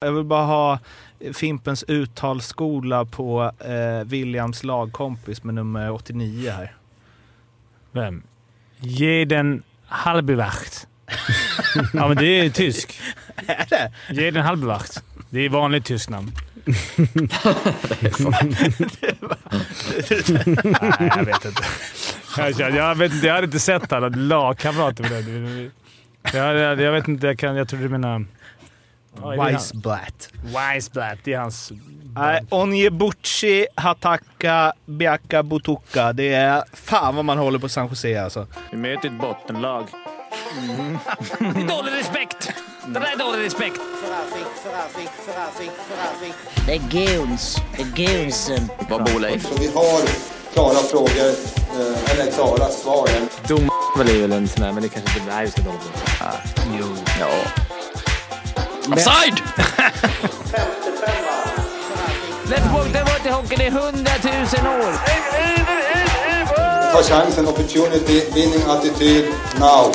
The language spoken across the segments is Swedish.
Jag vill bara ha Fimpens uttalsskola på eh, Williams lagkompis med nummer 89 här. Vem? Jeden Halbewacht. ja, men det är tysk. Är det? Jeden Halbewacht. Det är vanligt tyskt namn. Nej, jag vet inte. Jag, vet inte. Jag hade inte sett alla lagkamrater med det. Jag, jag, jag vet inte. Jag, kan, jag tror du menar... Det Weissblatt. Weissblatt. Det är hans... Nej, Onyebuchi Hataka Biaka Butuka. Det är fan vad man håller på San Jose alltså. Vi möter ett bottenlag. Det är dålig respekt! Det där är dålig respekt. Det är guns. Det är gunsen. Vad bor Leif? Så vi har klara frågor, eh, eller klara svar. Dom är väl en sån där, men det kanske inte... Nej, vi ska dåligt. Jo. Ja. Offside! Lättbock, det har varit i hockeyn i hundratusen år. Ta chansen, opportunity, winning attityd, now.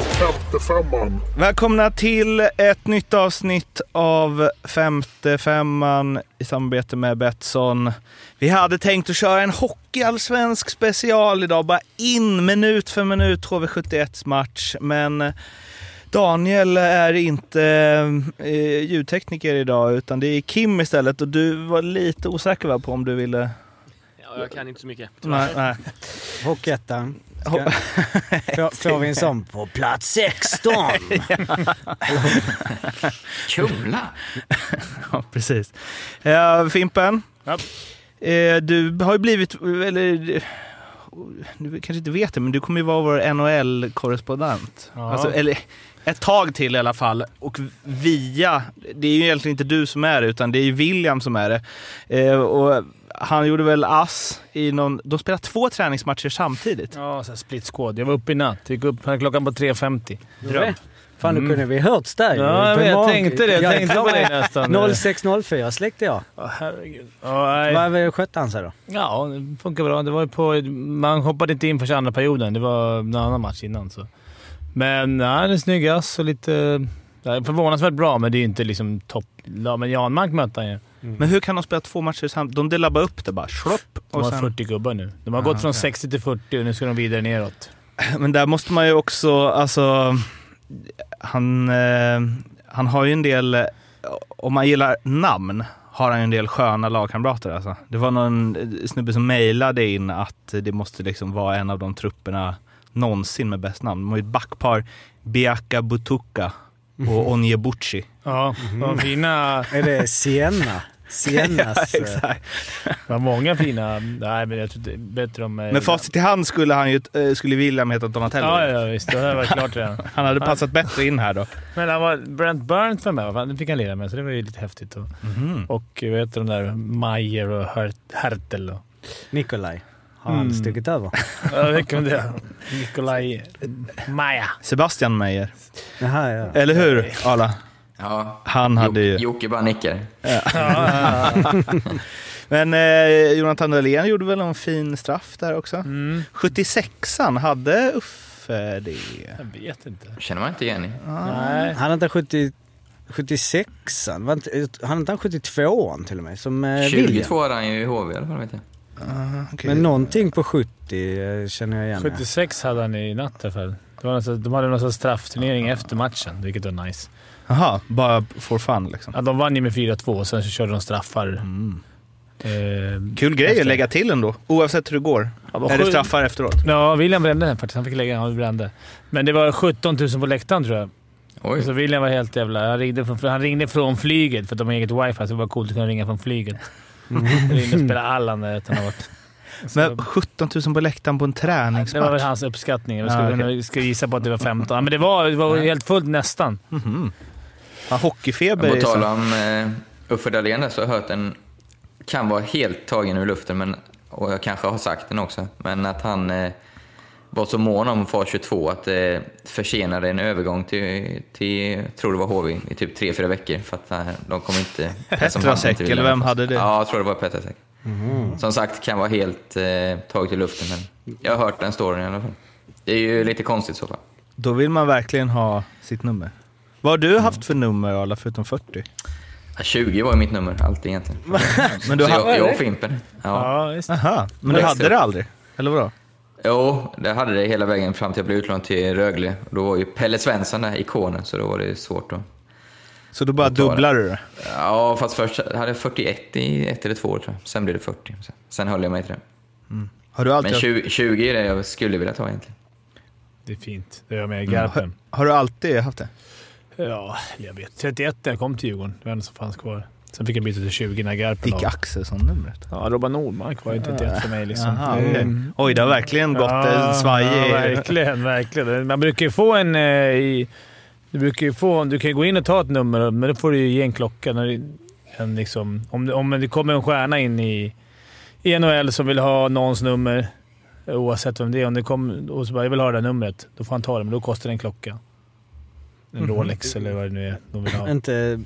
Välkomna till ett nytt avsnitt av Femte Femman i samarbete med Betsson. Vi hade tänkt att köra en hockeyallsvensk special idag, bara in minut för minut HV71 match. Men Daniel är inte eh, ljudtekniker idag utan det är Kim istället och du var lite osäker va, på om du ville... Ja, jag kan inte så mycket. Nej, nej. Hockeyettan. Ho- Får, vi en sån på plats 16? Kumla? Ja, precis. Ja, Fimpen, Ja. eh, du har ju blivit, eller du kanske inte vet det, men du kommer ju vara vår NHL-korrespondent. Ja. Alltså, eller ett tag till i alla fall. Och via, det är ju egentligen inte du som är det, utan det är ju William som är det. Eh, och han gjorde väl ass i någon, de spelade två träningsmatcher samtidigt. Ja, så split squad. Jag var uppe i natt. Gick upp klockan på 3.50. Dröm. Fan, då kunde vi hörts där. Ja, vet. Jag tänkte det. Jag Ja, tänkte på det nästan. 0604 släckte jag. Åh, herregud. Ja, nej. Vad skötte han sig då? Ja, det funkar bra. Det var på, man hoppade inte in för andra perioden. Det var en annan match innan. Så. Men ja, det är snyggas och lite... Det är förvånansvärt bra, men det är inte liksom topp... Ja, men Janmark mötte han ju. Men hur kan de spela två matcher samtidigt? De delar bara upp det bara. Schlopp, De har sen, 40 gubbar nu. De har Ah, gått från okej. 60 till 40 och nu ska de vidare neråt. Men där måste man ju också, alltså, han, eh, han har ju en del, eh, om man gillar namn, har han ju en del sköna lagkamrater alltså. Det var någon snubbe som mejlade in att det måste liksom vara en av de trupperna någonsin med bäst namn. De har ju ett backpar, Biaka Butuka och Onyebuchi. Ja, de fina... Är det Sienna? Siennas... Ja, eh, exakt. Det var många fina... Nej, men jag tror det är bättre om... Med facit i hand skulle han ju, eh, skulle William heta Donatello. Ja, ja, visst. Det har varit klart redan. Han hade passat bättre in här då. Men han var Brent Burns var med, det fick han lira med, så det var ju lite häftigt. Och, Mhm. och vad heter de där? Mayer och Hert- Hertel. Och, Nikolaj. Har han Mm. stuckit över? ja, det kan det. Nikolaj Maja. Sebastian Meyer. Jaha, ja. Eller hur, Arla? Ja. Han hade ju... Jocke bara nickar. Men eh, Jonathan Dahlén gjorde väl en fin straff där också. Mm. 76an, hade Uffe det? Jag vet inte. Känner man inte igen. Nej. Han inte 70, 76an? Var inte, han inte han 72an till och med? Som eh, William? 22 hade han ju i HV i alla fall vet jag. Okej. Men någonting på 70 eh, känner jag igen. ja. 76 hade han i natt i alla fall. Det var de hade någon sorts straffturnering efter matchen, vilket var nice. Jaha, bara for fun liksom. Ja, de vann ju med 4-2 och sen så körde de straffar. Eh, Kul grej efter. att lägga till ändå, oavsett hur det går. Ja, är det straffar efteråt? Ja, William brände den faktiskt. Han fick lägga den. Han brände. Men det var 17 000 på läktaren tror jag. Oj. Så William var helt jävla... Han ringde från, han ringde från flyget för att de har eget wifi, så det var coolt att kunna ringa från flyget. Han ringde och spelade Allan där utan att ha varit... Så Men 17 000 på läktaren på en det var väl träningsmatch? hans uppskattning. Jag Ah, skulle, okej. kunna- skulle gissa på att det var 15. Ja, men det var, det var helt fullt nästan. Mhm. Ja, hockeyfeber På tal om eh, Uffe Dahlén så har jag hört en, kan vara helt tagen ur luften, men, och jag kanske har sagt den också, men att han eh, var så mån om fas 22 att det försenade en övergång till, till tror det var HV, i typ tre fyra veckor för att eh, de kommer inte... Petrasek, eller vem hade det? Ja, jag tror det var Petrasek. Som sagt, kan vara helt eh, taget ur luften, men jag har hört den storyn i alla fall. Det är ju lite konstigt i så fall. Då vill man verkligen ha sitt nummer. Vad har du haft för nummer, Arla, förutom 40? Ja, 20 var ju mitt nummer, alltid egentligen. Men du Så hade jag och? Fimpen. Ja. Ja. Aha, men du hade det aldrig? Eller vadå? Jo, det hade det hela vägen fram till jag blev utlånad till Rögle. Och Då var ju Pelle Svensson där, ikonen, så då var det svårt att... Så då bara dubblar du det? Ja, fast först hade jag 41 i ett eller två år tror jag. Sen blev det 40. Sen- höll jag mig till det. Har du alltid, Men 20, 20 är det jag skulle vilja ta egentligen. Det är fint. Det gör jag med i Garpen. har du alltid haft det? Ja, jag vet. 31 när jag kom till Djurgården. Det var enda som fanns kvar. Sen fick jag byta till 20 när Garpen Fick la- Axelsson numret? Ja, Robban Nordmark var ju 31 för mig liksom. Aha, Det- okej. Oj, det har verkligen gått svaj Ja, i... verkligen, verkligen. Man brukar ju få en... Eh, i, du brukar få... Du kan ju gå in och ta ett nummer, men då får du ju ge en klocka. När det, en liksom, om, om det kommer en stjärna in i, i NHL som vill ha någons nummer, oavsett vem det är, om det kommer, och så bara “jag vill ha det där numret”, då får han ta det, men då kostar det en klocka. En Mhm. Rolex eller vad det nu är de vill ha. Inte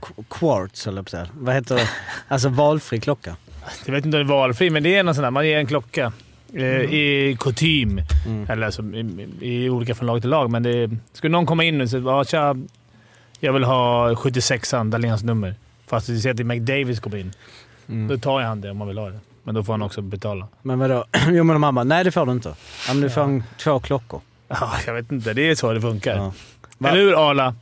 qu- quartz eller på. Vad heter det? Alltså valfri klocka. Jag vet inte om det är valfri, men det är någon sån där. Man ger en klocka eh, i kutym. Mm. Eller alltså, i, i olika från lag till lag. Men det, skulle någon komma in och säga ja, tja, jag vill ha 76an, Dahléns nummer. Fast vi ser att det är McDavis kommer in. Mm. Då tar jag han det om man vill ha det. Men då får han också betala. Men vadå? Jo men bara, nej det får du inte. Ja men du får en, två klockor. Ja, jag vet inte. Det är så det funkar. Ja. Eller hur Arla?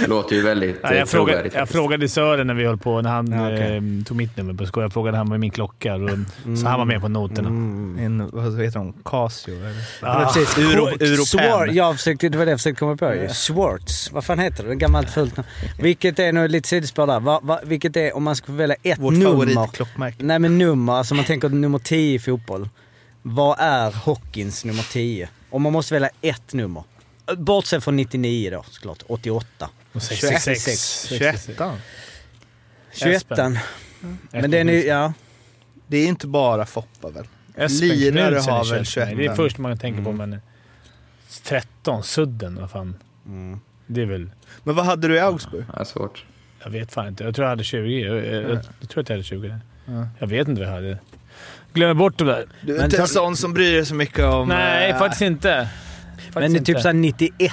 Det låter ju väldigt eh, jag, frågade, trovärdigt jag frågade Sören när vi höll på, när han Ja, okej. eh, tog mitt nummer på skoj. Jag frågade han med min klocka. Och, Så han var med på noterna. Mm. En, vad heter de? Casio? Eller? Ja, precis. Euro- Europen. Swar- jag försökte, det var det jag försökte komma på ju. Schwartz. Vad fan heter det? Gammalt fult namn. Vilket är, nu lite sidospår där. Va, va, vilket är, om man ska välja ett Vårt nummer. favoritklockmärke. Nej men nummer, alltså man tänker nummer 10 i fotboll. Vad är hockeyns nummer 10? Om man måste välja ett nummer. Bortsett från 99 då såklart, 88. och 66. 21. 21 Espen. Men den är ja. Det är inte bara Foppa väl? Espen Lirare har väl 21. Det är 21. först man tänker på, Mm. men 13, Sudden, vad fan. Mm. Det är väl... Men vad hade du i Augsburg? Ja, svårt. Jag vet fan inte. Jag tror jag hade 20. Jag, jag, jag, jag tror att jag hade 20 där. Ja. Jag vet inte vad jag hade. Glömmer bort det där. Du är inte en sån som bryr dig så mycket om... Nej, eh, faktiskt inte. Faktiskt Men det är typ såhär 91.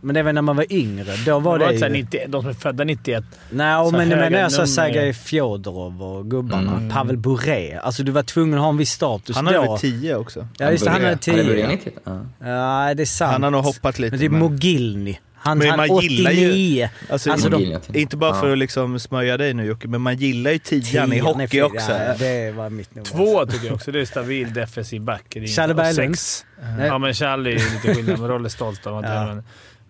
Men det var när man var yngre. Då var det det, var så här ju... 91, de som är födda 91. Nej, så men nu menar jag så. Sergej Fjodorov och gubbarna. Mm. Pavel Bure. Alltså du var tvungen att ha en viss status Han hade väl 10 också? Ja just det, han hade Hade 10. börjat 90? Ja. Ja, det är sant. Han har nog hoppat lite. Men typ men- Mogilny. Han, Men han man gillar ju- 89. Alltså, Alltså, de-. Inte bara för att liksom smörja dig nu Jocke, men man gillar ju tian i hockey fin. också. Det var mitt nummer. Två tycker jag också. Det är stabil defensiv back. Challe och Berglund. Ja, men Challe är lite skillnad. Men Rolle är stolt av att Ja.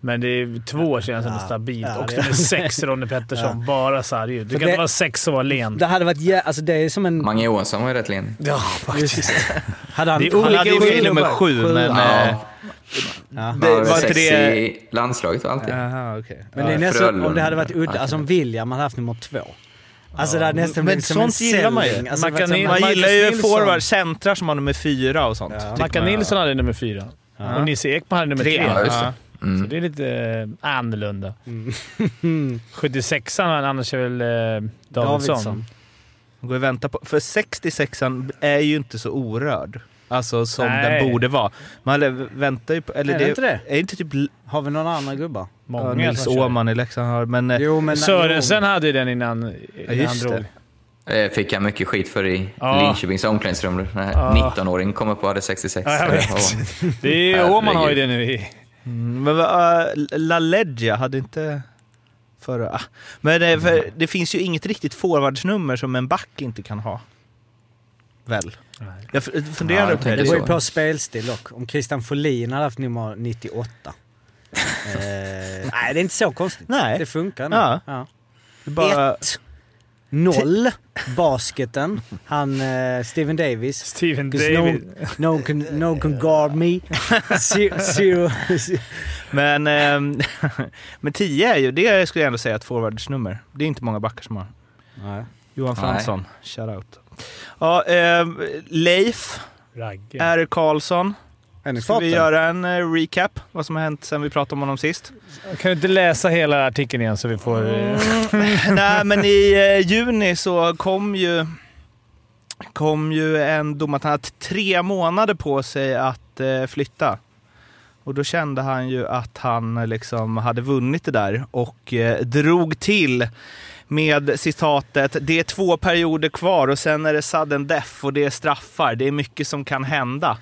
Men, det är två känns ändå Ja. stabilt. Ja, och det- det är sex Ronny Pettersson. Bara sarg För kan det- inte vara sex och vara len. Det hade varit jä... Alltså det är som en... Mange Johansson var ju rätt len. Ja, faktiskt. Hade han, Det är Han olika hade ju nummer sju, men... Ja. eh, ja. Det- Det var sex det- i landslaget och alltid. Jaha, okej. Men det är Ja, nästan om det hade varit udda. Alltså om William hade haft nummer två. Alltså det hade nästan Men blivit som en gillar man ju. Alltså, Man det var kan som- in- Man gillar ju forward, centrar som har nummer fyra och sånt. Ja. Mackan. Nilsson hade nummer fyra. Ja. Och Nisse Ekman hade nummer tre. Tre. Ja, Ja. Så Mm. det är lite eh, annorlunda. Mm. 76an annars är väl eh, Davidsson. Davidsson. Man går och väntar på... För 66an är ju inte så orörd. Alltså som Nej. den borde vara. Man väntar ju på... Eller Är det inte det? Är inte typ Har vi några andra gubbar? Många ja, Nils. Åhman i Leksand har, men... eh, Jo men... Sörensen hade ju den innan, innan han just drog. det. Eh, Fick jag mycket skit för i Ja. Linköpings omklädningsrum. Ja. 19-åringen kom upp och hade 66. Ja, jag vet. Ja. Det är. Åman har ju det nu i... Mm, men uh, La Leggia hade inte... Förra... ah. Men eh, för, det finns ju inget riktigt forwardsnummer som en back inte kan ha. Väl? Jag f- funderade Ja, på det det. Det beror ju på spelstil dock. Om Christian Folin hade haft nummer 98. eh, nej, det är inte så konstigt. Nej. Det funkar nog. Ja. Ja. Det bara, Ett. Noll. Basketen. Han, eh, Steven Davis. Steven David. No, no, can, no can guard me. Zero. zero. men, ehm, men 10 är ju, det skulle jag ändå säga, ett forwardsnummer. Det är inte många backar som har. Nej. Johan. Fransson, shoutout. Ja, ehm, Leif, Ragge. R. Karlsson. Ska vi göra en eh, recap? Vad som har hänt sen vi pratade om honom sist? Kan du inte läsa hela artikeln igen så vi får... eh, Nej, men i eh, juni så kom ju, kom ju en dom att han hade tre månader på sig att flytta. Och då kände han ju att han liksom hade vunnit det där och drog till med citatet “Det är två perioder kvar och sen är det sudden death och det är straffar. Det är mycket som kan hända”.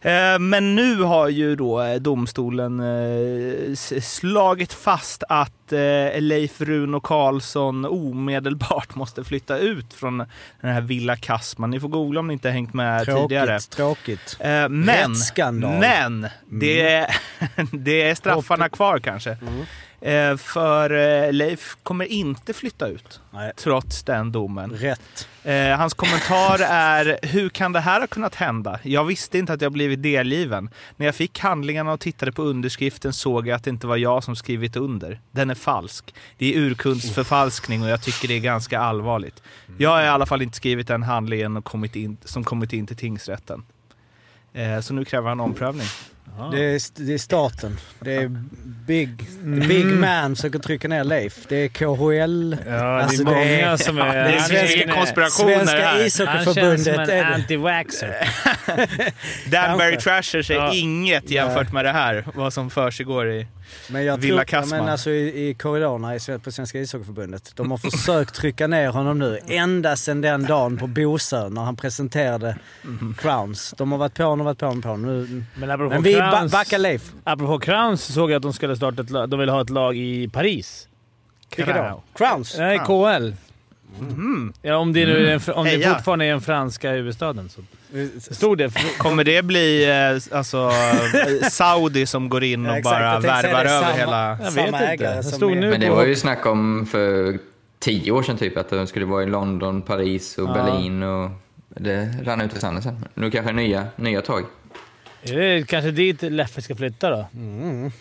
Eh, Men nu har ju då eh, domstolen eh, slagit fast att Leif Runo Karlsson omedelbart måste flytta ut från den här Villa Kassman. Ni får googla om ni inte hängt med tidigare. Tråkigt, tråkigt. Eh, Men, men det, är, det är straffarna kvar kanske. Eh, För eh, Leif kommer inte flytta ut Nej. trots den domen. Rätt. Eh, hans kommentar är, hur kan det här ha kunnat hända? Jag visste inte att jag blivit delgiven. När jag fick handlingarna och tittade på underskriften såg jag att det inte var jag som skrivit under. Den är falsk. Det är urkundsförfalskning och jag tycker det är ganska allvarligt. Jag har i alla fall inte skrivit den handlingen och kommit in, som kommit in till tingsrätten. Eh, så nu kräver han omprövning. Det är, det är staten. Det är big, big man försöker trycka ner Leif. Det är KHL. Ja, det är Alltså, det många är- som är... Det är svenska konspirationer Svenska här. Han känns som ishockeyförbundet. en anti-waxer. Danbury. Trashers är Ja. inget jämfört med det här, vad som försiggår i... Men jag Villa tror, Kassman. men alltså i, i korridorerna i, på Svenska ishockeyförbundet. De har försökt trycka ner honom nu. Ända sedan den dagen på Bosön när han presenterade Crowns. De har varit på honom och varit på honom. På honom. Nu, Men men vi Crowns, backar Leif. apropå Crowns så såg jag att de skulle starta ett lag. De vill ha ett lag i Paris. Vilka då? Crowns? Nej, KHL. Ja, om det, nu är om det fortfarande är den franska huvudstaden. Så. Det stod det. Kommer det bli eh, alltså, eh, Saudi som går in och Ja, bara värvar det, över samma- hela... Jag Samma vet inte. Det som stod nu Men det var ju snack om för tio år sedan typ att de skulle vara i London, Paris och Ja. Berlin och det rann ut i sanden sen. Nu kanske nya, nya tag. Är det kanske dit Leffe ska flytta då?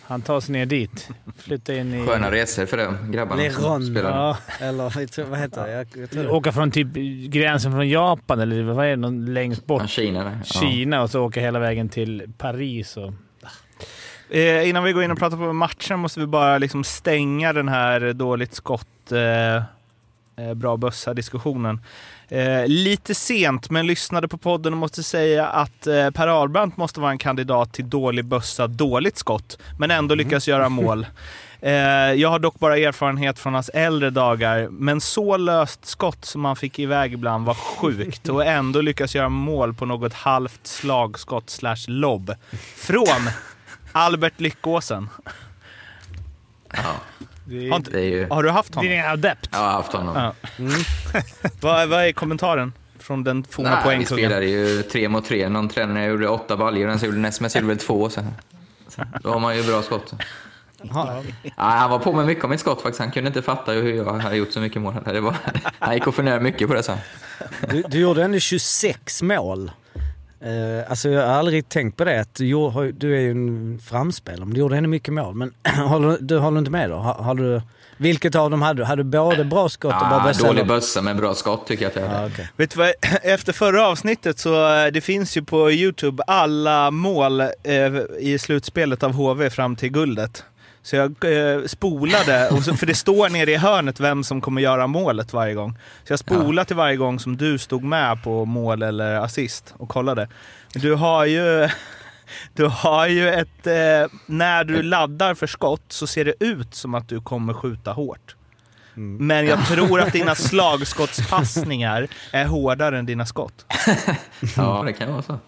Han tar sig ner dit. Flytta in i... Sköna resor för de grabbarna som Leron. spelar. Ja, Eller vad heter det? Jag, jag tror åka från typ gränsen från Japan eller vad är det? Någon längst bort. Ja, Kina där. Ja. Kina och så åka hela vägen till Paris. Och... Eh, innan vi går in och pratar på matchen måste vi bara liksom stänga den här dåligt skott, eh, eh, bra bössa-diskussionen. Eh, lite sent, men lyssnade på podden och måste säga att eh, Per Ahlbrandt måste vara en kandidat till dålig bössa, dåligt skott, men ändå lyckas göra mål. Eh, jag har dock bara erfarenhet från hans äldre dagar, men så löst skott som han fick iväg ibland var sjukt och ändå lyckas göra mål på något halvt slagskott slash lobb. Från Albert Lyckåsen. Ja, Det Har, inte, det är ju... har du haft det är honom? en adept. Jag har haft honom. Ja. Vad, vad är kommentaren från den forna Nej, vi poängkungen? spelade ju tre mot tre. Någon tränare gjorde åtta baljor och den som gjorde näst mest gjorde väl två. Så. Då har man ju bra skott. Ja. Ja, han var på mig mycket om mitt skott faktiskt. Han kunde inte fatta hur jag hade gjort så mycket mål. Det var, han gick och funderade mycket på det sen. Du, du gjorde ändå 26 mål. Eh, alltså jag har aldrig tänkt på det. Att du, du är ju en framspelare, men du gjorde ändå mycket mål. Men håller, du håller inte med då? Har, har du, vilket av dem hade du? Hade du både bra skott och bra Ja, bössa? dålig bössa men bra skott tycker jag att jag hade. Ja, okej. Vet du vad, efter förra avsnittet så eh, det finns ju på Youtube alla mål eh, i slutspelet av HV fram till guldet. Så jag eh, spolade, och så, för det står nere i hörnet vem som kommer göra målet varje gång. Så jag spolade till varje gång som du stod med på mål eller assist och kollade. Du har ju, du har ju ett... Eh, när du laddar för skott så ser det ut som att du kommer skjuta hårt. Men jag tror att dina slagskottspassningar är hårdare än dina skott. Ja, det kan vara så.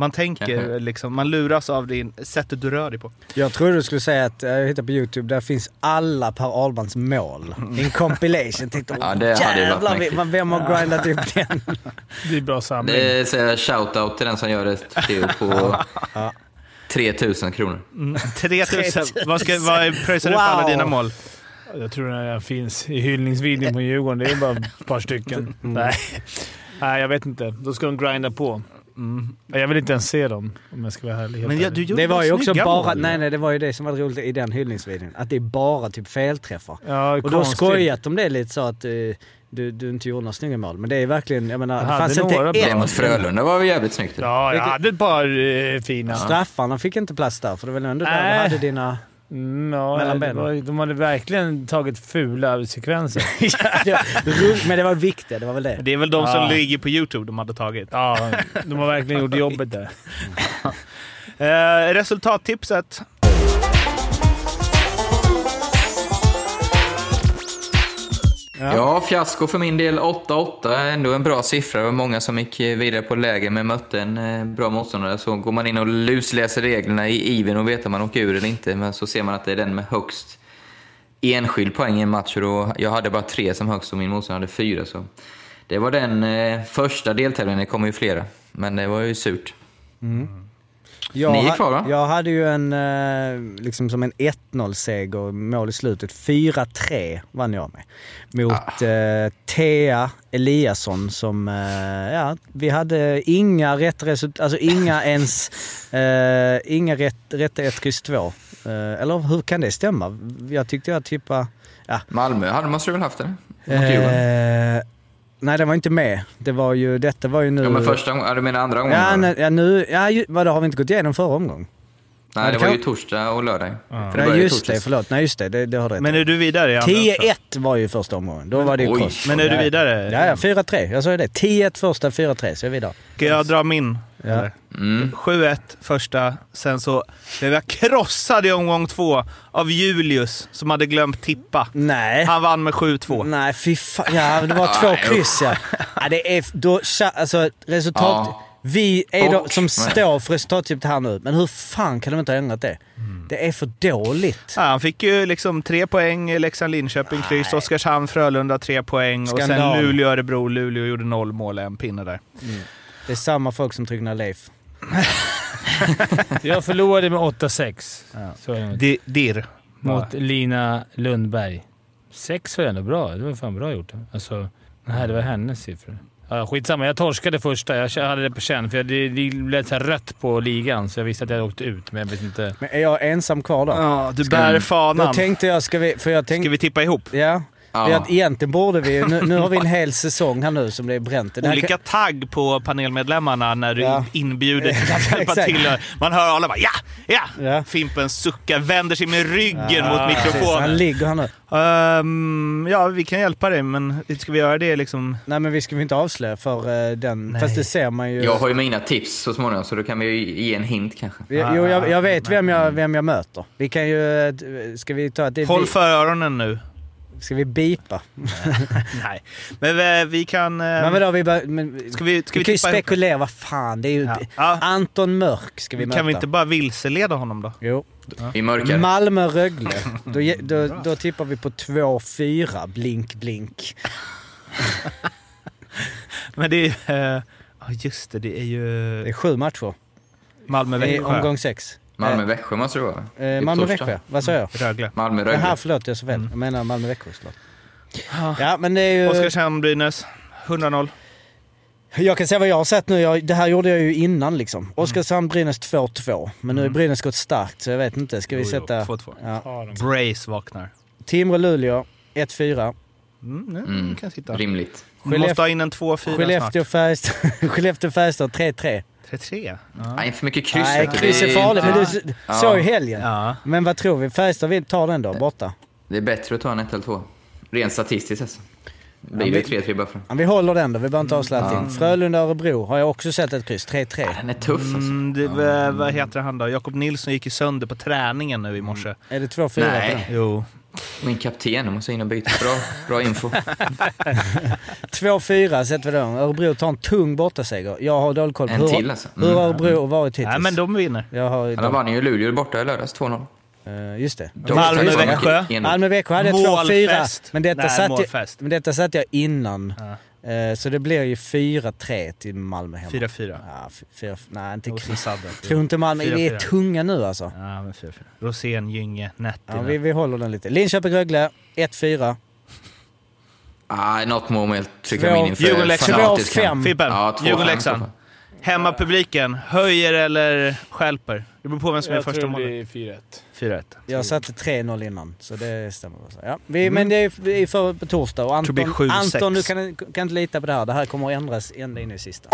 Man tänker liksom, man luras av din, sättet du rör dig på. Jag trodde du skulle säga att, eh, jag hittade på youtube, där finns alla Per Ahlbrands mål. I en compilation. Tänkte, Ja, det hade ju varit jävlar vad- vem har grindat upp den? Det är bra samling. Det är så shout-out till den som gör ett trio på 3000 kronor. 3000, vad, ska, vad pröjsar du för alla dina mål? Jag tror den här finns i hyllningsvideon på Djurgården. Det är bara ett par stycken. Nej. Nej, jag vet inte. Då ska de grinda på. Jag vill inte ens se dem om jag ska vara ärlig. Men ja, ärlig. du gjorde Det var ju också bara, mål. nej nej det var ju det som var roligt i den hyllningsvideon. Att det är bara typ felträffar. Ja, Och då konstigt. skojat om det lite så att eh, du, du inte gjorde några snygga mål. Men det är verkligen, jag menar, Jag det fanns några inte bra. Det ett. mot Frölunda var väl jävligt snyggt. Ja, jag hade ett par eh, fina. Straffarna fick inte plats där, för det var väl ändå där du Nej. hade dina... Mm, ja, Mellan det benen. var, de hade verkligen tagit fula sekvenser. Ja, det- men det var viktigt, det var väl det. Det är väl de som Ja. ligger på Youtube de hade tagit. Ja, de har verkligen gjort jobbet där. Eh, resultattipset. Ja, fiasko för min del. 8-8 är ändå en bra siffra. Det var många som gick vidare på läger men mötte en eh, bra motståndare. Så går man in och lusläser reglerna i ivern och vet om man åker ur eller inte. Men så ser man att det är den med högst enskild poäng i en match. Och då, jag hade bara tre som högst och min motståndare hade fyra. Så det var den eh, första deltävlingen. Det kommer ju flera. Men det var ju surt. Jag, Ni är kvar, va? Jag hade ju en, eh, liksom som en 1-0-seger, mål i slutet. 4-3 vann jag med. Mot eh, Thea Eliasson som, eh, ja, vi hade inga rätt resultat, alltså inga ens, eh, inga rätt, rätta 1, kryss 2. Eh, eller hur kan det stämma? Jag tyckte jag tippade, ja. Malmö hade, du väl haft det? Mot? Eh, nej, det var inte med. Det var ju, detta var ju nu... Ja, men första gången, ja, du menar andra gången? Ja, nej, ja, nu, ja, ju- vadå, har vi inte gått igenom förra omgången? Nej, det det var kan- ju torsdag och lördag. För det Nej, just det. Förlåt. Nej, just det. Det, det har du rätt Men är du vidare i andra också? 10-1 var ju första omgången. Då var det ju Oj. kross. Men är du Ja, vidare? Ja, ja. 4-3. Jag sa ju det. 10-1 första, 4-3. Så är vi vidare. Ska jag dra min? Ja. Mm. 7-1 första, sen så blev jag krossad i omgång två av Julius som hade glömt tippa. Nej. Han vann med 7-2. Nej, fy fan. Ja, det var två kryss ja. ja det är, då, alltså resultat... Ja. Vi är de Och- som står för resultattipset här nu. Men hur fan kan de inte ha ändrat det? Det är för dåligt. Ja, han fick ju liksom tre poäng i Leksand-Linköping, kryss. Oskarshamn-Frölunda tre poäng. Och Skandal. sen Luleå-Örebro. Luleå gjorde noll mål, en pinne där. Det är samma folk som tryckte ner Leif. Jag förlorade med 8-6. Så är det. Di- Dirr. Mot Lina Lundberg. Sex var ändå bra. Det var fan bra gjort. Alltså, nej, det var hennes siffror. Ja, skitsamma, jag torskade första. Jag hade det på känn, för jag- det, det lät så här rött på ligan, så jag visste att jag hade åkt ut, men jag vet inte. Men är jag ensam kvar då? Ja, du bär fanan. Då tänkte jag, ska vi... För jag tänkte, Ska vi tippa ihop? Ja. Ja. Egentligen borde vi nu, nu har vi en hel säsong här nu som det är bränt. Det Olika kan- tagg på panelmedlemmarna när du Ja. inbjuder till att hjälpa till. Man hör alla bara ja, ja! Ja. Fimpen suckar, vänder sig med ryggen Ja, mot precis. Han mikrofonen. ligger här nu. Ehm, ja, vi kan hjälpa dig, men ska vi göra det liksom? Nej men vi ska väl inte avslöja för eh, den. Nej. Fast det ser man ju. Jag har ju mina tips så småningom, så då kan vi ju ge en hint kanske. Jo, jag, jag vet vem jag, vem jag möter. Vi kan ju... eh, Ska vi ta det Håll vi, för öronen nu. Ska vi bipa? Nej, men eh, vi kan... eh, Men vadå, vi, bör, men, Ska vi, ska vi vi kan ju tippa ihop spekulera. Vad fan, det är ju... Ja. Ja. Anton Mörk ska vi möta. Kan vi inte bara vilseleda honom då? Jo. Vi mörkar. Malmö-Rögle. Då, då, då tippar vi på 2-4. Blink, blink. Men det är... eh, Ja, just det. Det är ju Det är sju matcher Malmö-Växjö. omgång sex. Malmö-Växjö måste det vara. Det Eh, Malmö-Växjö, vad sa jag? Rögle. Jaha, Malmö-Rögle. förlåt jag sa fel. Mm. Jag menar Malmö-Växjö såklart. Ja, men det är ju... Oskarshamn-Brynäs. 100-0. Jag kan säga vad jag har sett nu. Jag, det här gjorde jag ju innan liksom. Oskarshamn-Brynäs 2-2. Men nu är Brynäs gått starkt så jag vet inte. Ska vi sätta... 2-2. Ja. Brace vaknar. Timrå-Luleå 1-4. Mm, nu Mm. kan sitta. Rimligt. Vi måste ha in en 2-4 snart. Skellefteå-Färjestad 3-3. 3-3? Ja. Nej, för mycket kryss. Nej, kryss är farligt. Men du Ja. såg ju helgen. ja. Men vad tror vi? Färjestad vill ta den då, borta? Det är bättre att ta en 1 eller 2. Rent statistiskt alltså. Det Ja, blir det 3-3 bara för. Ja, vi håller den då, vi behöver inte avslöja Mm. allting. Frölunda-Örebro har jag också sett ett kryss, 3-3. Den är tuff alltså. Mm, det, vad, vad heter han då? Jakob Nilsson gick ju sönder på träningen nu i morse. Är det 2-4 på Nej. Jo. Min kapten, jag måste in och byta. Bra, bra info. 2-4 sätter vi då. Örebro tar en tung bortaseger. Jag har dålig koll på En hur, till alltså. hur har Mm. Örebro varit hittills. Nej, men de vinner. Jag har, Ja, de vann ju Luleå borta i lördags, 2-0. Eh, just det. Malmö-Växjö. Malmö-Växjö hade jag 2-4. Målfest. Men detta, Nej, satt jag, men detta satt jag innan. Ja. Eh, så det blir ju 4-3 till Malmö hemma. 4-4. Ja, f- fyra, nej, inte. Tror inte Malmö. Vi är 4-4. tunga nu alltså. Ja, men 4-4. Rosén, Gynge, Ja, Nettinen. vi, vi håller den lite. Linköping-Rögle 1-4. Ah, något moment trycker jag mig in inför Djurgården-Leksand. fanatisk Två- kamp. fem. Fimpen, Ja, Djurgården-Leksand. Hemmapubliken, höjer eller stjälper? Det beror på vem som är Jag första tror det målet. blir 4-1. 4-1. Jag satte 3-0 innan, så det stämmer. Ja, vi, Men det är, det är för på torsdag och Tror det Anton, blir 7-6. Anton du kan, kan inte lita på det här. Det här kommer att ändras ända in i sista.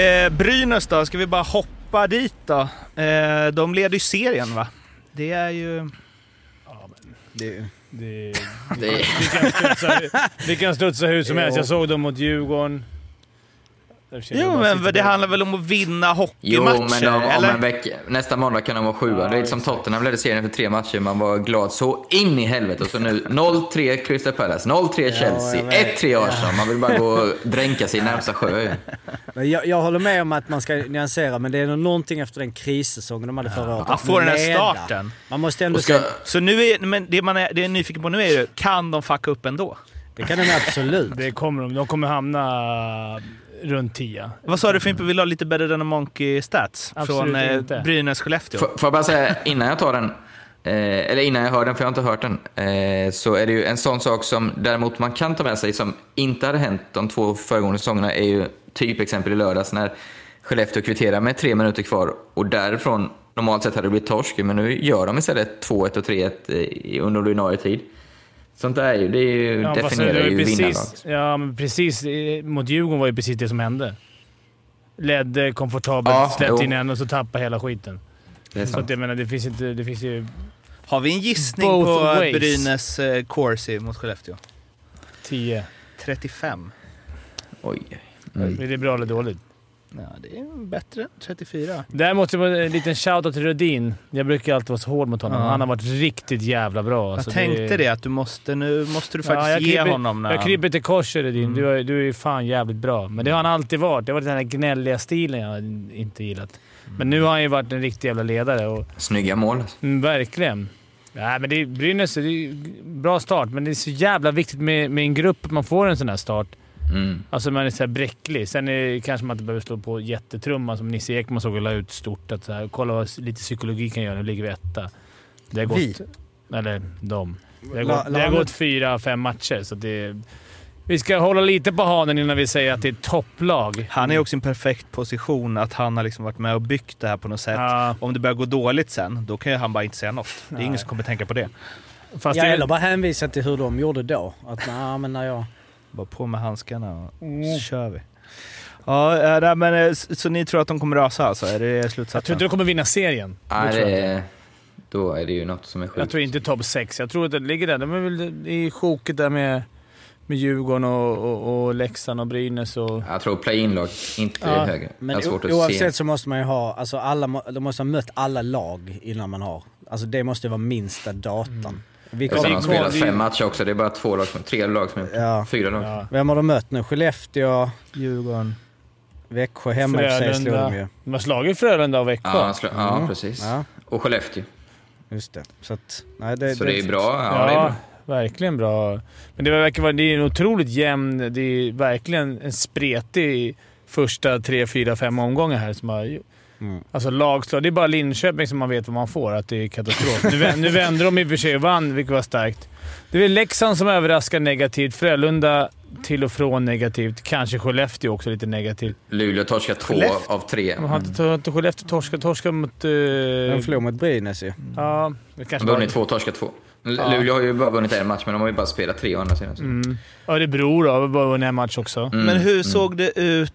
Eh, Brynäs då, ska vi bara hoppa dit då? Eh, de leder ju serien va? Det är ju... Det, Det, Det är, det, kan studsa, det kan studsa hur som helst. Jag såg dem mot Djurgården. Jo, men det handlar väl om att vinna Jo, hockeymatcher? men de, om eller? en vecka, nästa måndag kan de vara sjua. Ja, det är lite som. Tottenham ledde serien efter tre matcher. Man var glad så in i helvete. Och så nu 0-3 Crystal Palace, 0-3 Chelsea, vet. 1-3 Arsenal. Man vill bara gå och dränka sig i närmsta sjö. Jag, jag håller med om att man ska nyansera, men det är nog någonting efter den krissäsongen de hade förra året. Att få den här starten. Man måste ändå ska, Så nu är, men det man är, det är nyfiken på nu är ju, kan de fucka upp ändå? det kan de absolut. Det kommer de. De kommer hamna runt 10. Vad sa du Fimpe, vill du ha lite better than a monkey stats? Absolut från eh, inte. Brynäs-Skellefteå? får, får jag bara säga innan jag tar den, eh, eller innan jag hör den, för jag har inte hört den, eh, så är det ju en sån sak som däremot man kan ta med sig som inte hade hänt de två föregående säsongerna är ju typ exempel i lördags när Skellefteå kvitterar med tre minuter kvar och därifrån normalt sett hade det blivit torsk, men nu gör de istället 2-1 och 3-1 i- under ordinarie tid. Sånt där är ju, det är ju, Ja, definierar ju precis, vinnarlag. Ja, men precis. eh, Mot Djurgården var ju precis det som hände. Ledde komfortabelt, Ja, släppte in en och så tappade hela skiten. Det är Så att jag menar, det finns inte... Det finns ju Har vi en gissning Both på ways. Brynäs eh, Corsi mot Skellefteå? 10. 35. Oj. Mm. Är det bra eller dåligt? Ja, det är bättre. 34. Däremot det en liten shoutout till Rödin. Jag brukar alltid vara så hård mot honom. Ja. Han har varit riktigt jävla bra. Jag Alltså, tänkte det, att du måste, nu måste du faktiskt jag ge kryper- honom när Jag kryper till korset Rödin. Mm. Du, är- du är ju fan jävligt bra. Men det har han alltid varit. Det har varit den här gnälliga stilen jag inte gillat. Men nu har han ju varit en riktig jävla ledare. Och, Snygga mål. mm, verkligen. Nej, men det är, Brynäs, det är ju bra start, men det är så jävla viktigt med, med en grupp att man får en sån här start. Mm. Alltså man är så här bräcklig. Sen är, kanske man inte behöver slå på jättetrumman som Nisse Ekman såg och la ut stort. Att så här, kolla vad lite psykologi kan göra. Nu ligger vi etta. Det har gått... Vi? Eller de. Det har La- gått, det har la- gått fyra, fem matcher, så det... Vi ska hålla lite på hanen innan vi säger att det är topplag. Han är också i en perfekt position att han har liksom varit med och byggt det här på något sätt. Ja, Om det börjar gå dåligt sen, då kan ju han bara inte säga något. Det är Nej. ingen som kommer tänka på det. fast Ja, det, eller bara hänvisa till hur de gjorde då. Att nej, men när jag... Bara på med handskarna och Mm. så kör vi. Ja, eh, nej, men, eh, så ni tror att de kommer rasa alltså? Är det jag tror slutsatsen? inte de kommer vinna serien. Nej, det är, då är det ju något som är sjukt. Jag tror inte topp 6. Jag tror att det ligger där. De är väl i sjoket där med, med Djurgården och, och, och Leksand och Brynäs och... Jag tror play-in-lag inte Ja, är högre. Men svårt att oavsett se. så måste man ju ha, alltså alla, de måste ha mött alla lag innan man har. Alltså det måste vara minsta datan. Vi Och sen har kommer, de det- spelat det- fem matcher också. Det är bara två lag som, tre lag som är Ja. Fyra lag. Ja. vem har de mött nu? Skellefteå, Djurgården. Växjö hemma i sig slog de ju. De har slagit Frölunda och Växjö. Ja, slå, ja Mm. precis. Ja, Och Skellefteå. just det. Så, att, nej, det, Så det är bra. Ja, Ja, det är bra. verkligen bra. Men det verkar vara det är en otroligt jämn... Det är verkligen en spretig första tre, fyra, fem omgångar här. Som har, Mm. Alltså lagslag. Det är bara Linköping som man vet vad man får, att det är katastrof. Nu, nu vände de i och för sig och vann, vilket var starkt. Det är väl Leksand som överraskar negativt. Frölunda till och från negativt. Kanske Skellefteå också lite negativt. Luleå torskar två Skellefteå. av tre. De har inte, Skellefteå torskat, torskat mot... Uh, De förlorade mot Brynäs ju. ja, det De kanske vunnit två, torskat två. L- Ja. Luleå har ju bara vunnit en match, men de har ju bara spelat tre å andra sidan. Mm. Örebro då, har bara vunnit en match också. Mm, Men hur mm. såg det ut?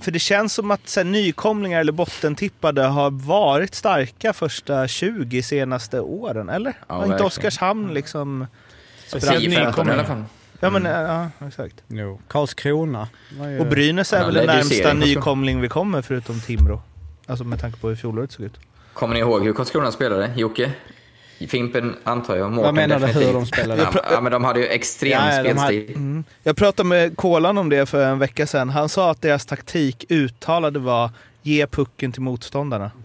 För det känns som att så här, nykomlingar eller bottentippade har varit starka första 20 senaste åren, eller? Ja, har inte. Oskarshamn liksom... Speciellt 10-15 i alla nykomlingar. fall. Ja, men Mm. ja, exakt. Jo. Karlskrona. ju- Och Brynäs är Ja, väl det den är närmsta nykomling vi kommer förutom Timrå. Alltså med tanke på hur fjolåret såg ut. Kommer ni ihåg hur Karlskrona spelade? Jocke? Fimpen antar jag. Mårten Vad menar du, hur de spelade? Ja, ja, men de hade ju extrem Ja, de hade- spelstil. Mm. Jag pratade med Kolan om det för en vecka sedan. Han sa att deras taktik uttalade var ge pucken till motståndarna.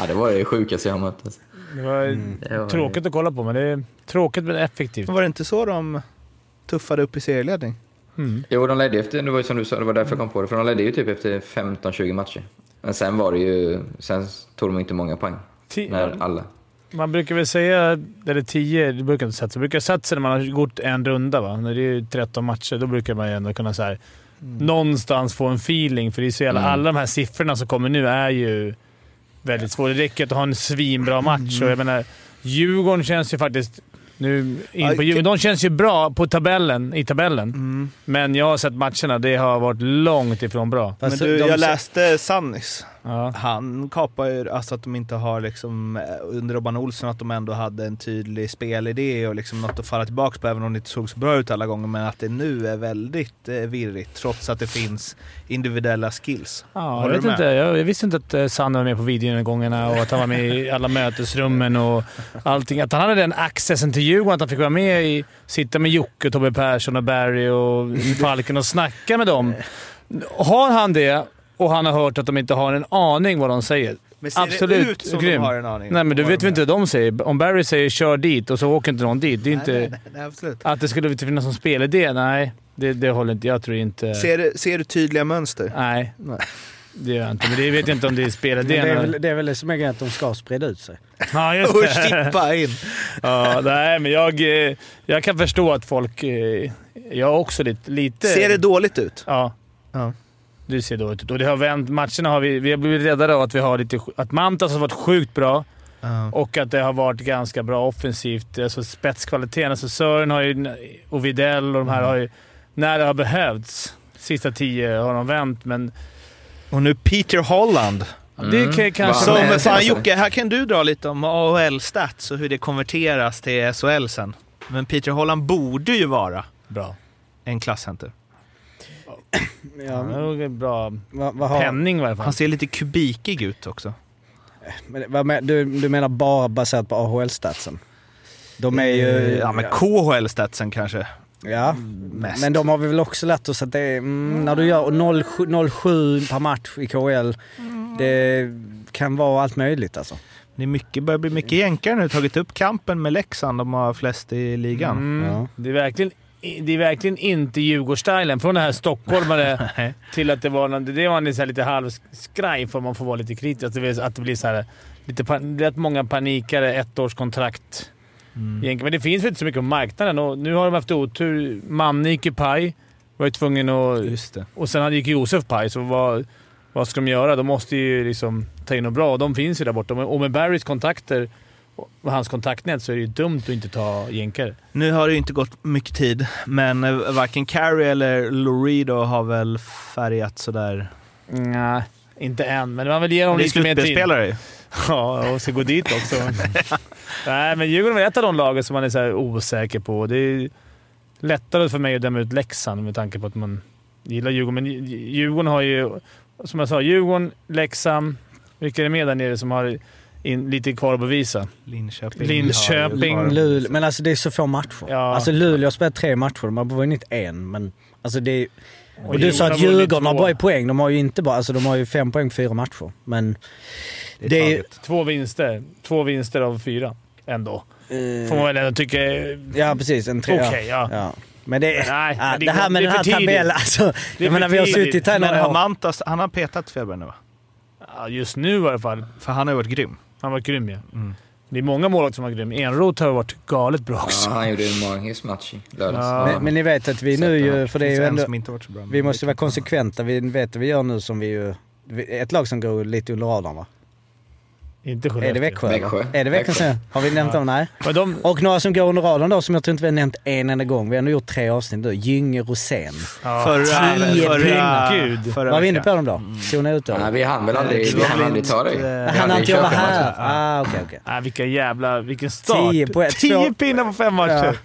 Ja, det var det sjukaste jag mött. alltså. Det var Mm. Det var- tråkigt att kolla på, men det är tråkigt men effektivt. Var det inte så de tuffade upp i serieledning? Mm. Jo, de ledde efter, det var ju som du sa, det var därför jag kom på det. För de ledde ju typ efter 15-20 matcher. Men sen var det ju, sen tog de inte många poäng. Ti- När alla... Man brukar väl säga, eller 10, det brukar inte sig. Det brukar sig när man har gått en runda. Va? När det är 13 matcher, då brukar man ju ändå kunna så här, någonstans få en feeling. För det är så jävla, Mm. alla de här siffrorna som kommer nu är ju väldigt svåra. Det räcker att ha en svinbra match. Och jag menar, Djurgården känns ju faktiskt Nu in på Djurgården. De känns ju bra på tabellen, i tabellen, Mm. men jag har sett matcherna. Det har varit långt ifrån bra. Men du, jag läste Sannis. Ja. Han kapar ju, alltså att de inte har liksom, eh, under Robban Olsson, att de ändå hade en tydlig spelidé och liksom något att falla tillbaka på, även om det inte såg så bra ut alla gånger. Men att det nu är väldigt eh, virrigt, trots att det finns individuella skills. Ja, jag, vet inte, jag, jag visste inte att eh, Sanne var med på videogångarna och att han var med i alla mötesrummen och allting. Att han hade den accessen till Djurgården, att han fick vara med i... Sitta med Jocke, Tobbe Persson och Barry och Falken och snacka med dem. Har han det och han har hört att de inte har en aning vad de säger. Men ser Absolut det ut som grym. de har en aning? Nej, men du vet väl inte vad de säger? Om Barry säger “kör dit” och så åker inte någon dit. Det är inte... Nej, nej, nej, absolut. Att det skulle finnas någon spelidé? Nej, det, det håller inte. Jag tror inte... Ser, du- ser du tydliga mönster? Nej, Nej. Det gör jag inte. Men det vet jag inte om det är spelidén. det, är väl, det är väl det som är grejen, att de ska sprida ut sig. Ja, just Och det. chippa in! Ja, nej, men jag, eh, jag kan förstå att folk... eh, Jag är också lite... lite Ser det dåligt ut? Ja. Ja. Det ser dåligt ut. Och det har vänt. Matcherna har vi... Vi har blivit räddade av att vi har lite... Att Mantas har varit sjukt bra Ja. och att det har varit ganska bra offensivt. Alltså spetskvaliteten. Alltså Sören har ju, och Videll och de här har ju... När det har behövts. Sista tio har de vänt, men Och nu Peter Holland. det kan kanske... Som, med fan? Jocke, här kan du dra lite om AHL-stats och hur det konverteras till SHL sen. Men Peter Holland borde ju vara Bra. en klasscenter. Ja, Ja, det är bra vad, vad har, penning i varje fall. Han ser lite kubikig ut också. men, men, du, du menar bara baserat på AHL-statsen? De är ju... Eh, Ja, men KHL-statsen kanske. Ja, Mest. men de har vi väl också lärt oss att det är, mm, när du gör 0,7 0,7 per match i KHL, det kan vara allt möjligt alltså. Det är mycket, börjar bli mycket jänkare nu. Tagit upp kampen med Leksand. De har flest i ligan. Mm. Ja. Det, är verkligen, det är verkligen inte Djurgårdsstylen. Från det här stockholmare till att det var, någon- det var så här lite halvskraj för man får vara lite kritisk. Att det, blir- så här, lite, rätt många panikare, ettårskontrakt. Mm. Men det finns väl inte så mycket på marknaden och nu har de haft otur. Manne gick ju paj. Var ju tvungen att... Just det. Och sen gick Josef paj, så vad, vad ska de göra? De måste ju liksom ta in något bra och de finns ju där borta. Och med Barrys kontakter och hans kontaktnät så är det ju dumt att inte ta jänkare. Nu har det ju inte gått mycket tid, men eh, varken Carey eller Lorido har väl färgat sådär. Nej, inte än. Men man vill ge dem Det är lite mer tid. slutspelspelare ju. Ja, och ska gå dit också. Nej, men Djurgården är ett av de lagen som man är så här osäker på. Det är lättare för mig att döma ut Leksand med tanke på att man gillar Djurgården. Men Djurgården har ju, som jag sa, Djurgården, Leksand. Vilka är det med där nere som har in, lite kvar att bevisa? Linköping. Linköping. ju- Luleå, men alltså det är så få matcher. Ja. Alltså Luleå har spelat tre matcher, de har vunnit en. Men alltså det är, och du sa att har Djurgården har bra i poäng. De har ju inte bara, alltså de har ju fem poäng på fyra matcher. Men Det är det är-. Två vinster. Två vinster av fyra. Ändå. Får man väl ändå tycka ja precis, en tre. okej. ja. ja. Men det, Nej, ja, men det det här med det den här tabellen, alltså. Jag menar vi har suttit här Men några har år. Mantas, han har petat Fjällberg nu va? Ja, just nu i alla fall. För han har varit grym. Han var grym ja. Mm. Det är många målvakter som var grym. Enroth har varit galet bra också. Ja, han gjorde en magisk match i lördags. Ja. Men, men ni vet att vi nu ju, för det är ju ändå, som inte varit så bra. vi måste vara konsekventa. Vi vet att vi gör nu som vi ju, ett lag som går lite under radarn va? Inte Är Skellefteå. det Växjö? Växjö. Är det Växjö? Växjö. Har vi nämnt dem? Nej. De, Och några som går under radarn då som jag tror inte vi har nämnt en enda gång. Vi har nu gjort tre avsnitt nu. Gynge Rosén. ja, Förra, Tio förra, Gud. förra Var vi inne på dem då? Zona ut då? Nej, vi hann väl aldrig, Det vi hann aldrig ta inte- Vi Han hade Han har inte jag var här. Ah, okej, okej. Nej, vilka jävla... Vilken start! Tio på ett- Tio pinnar på fem matcher!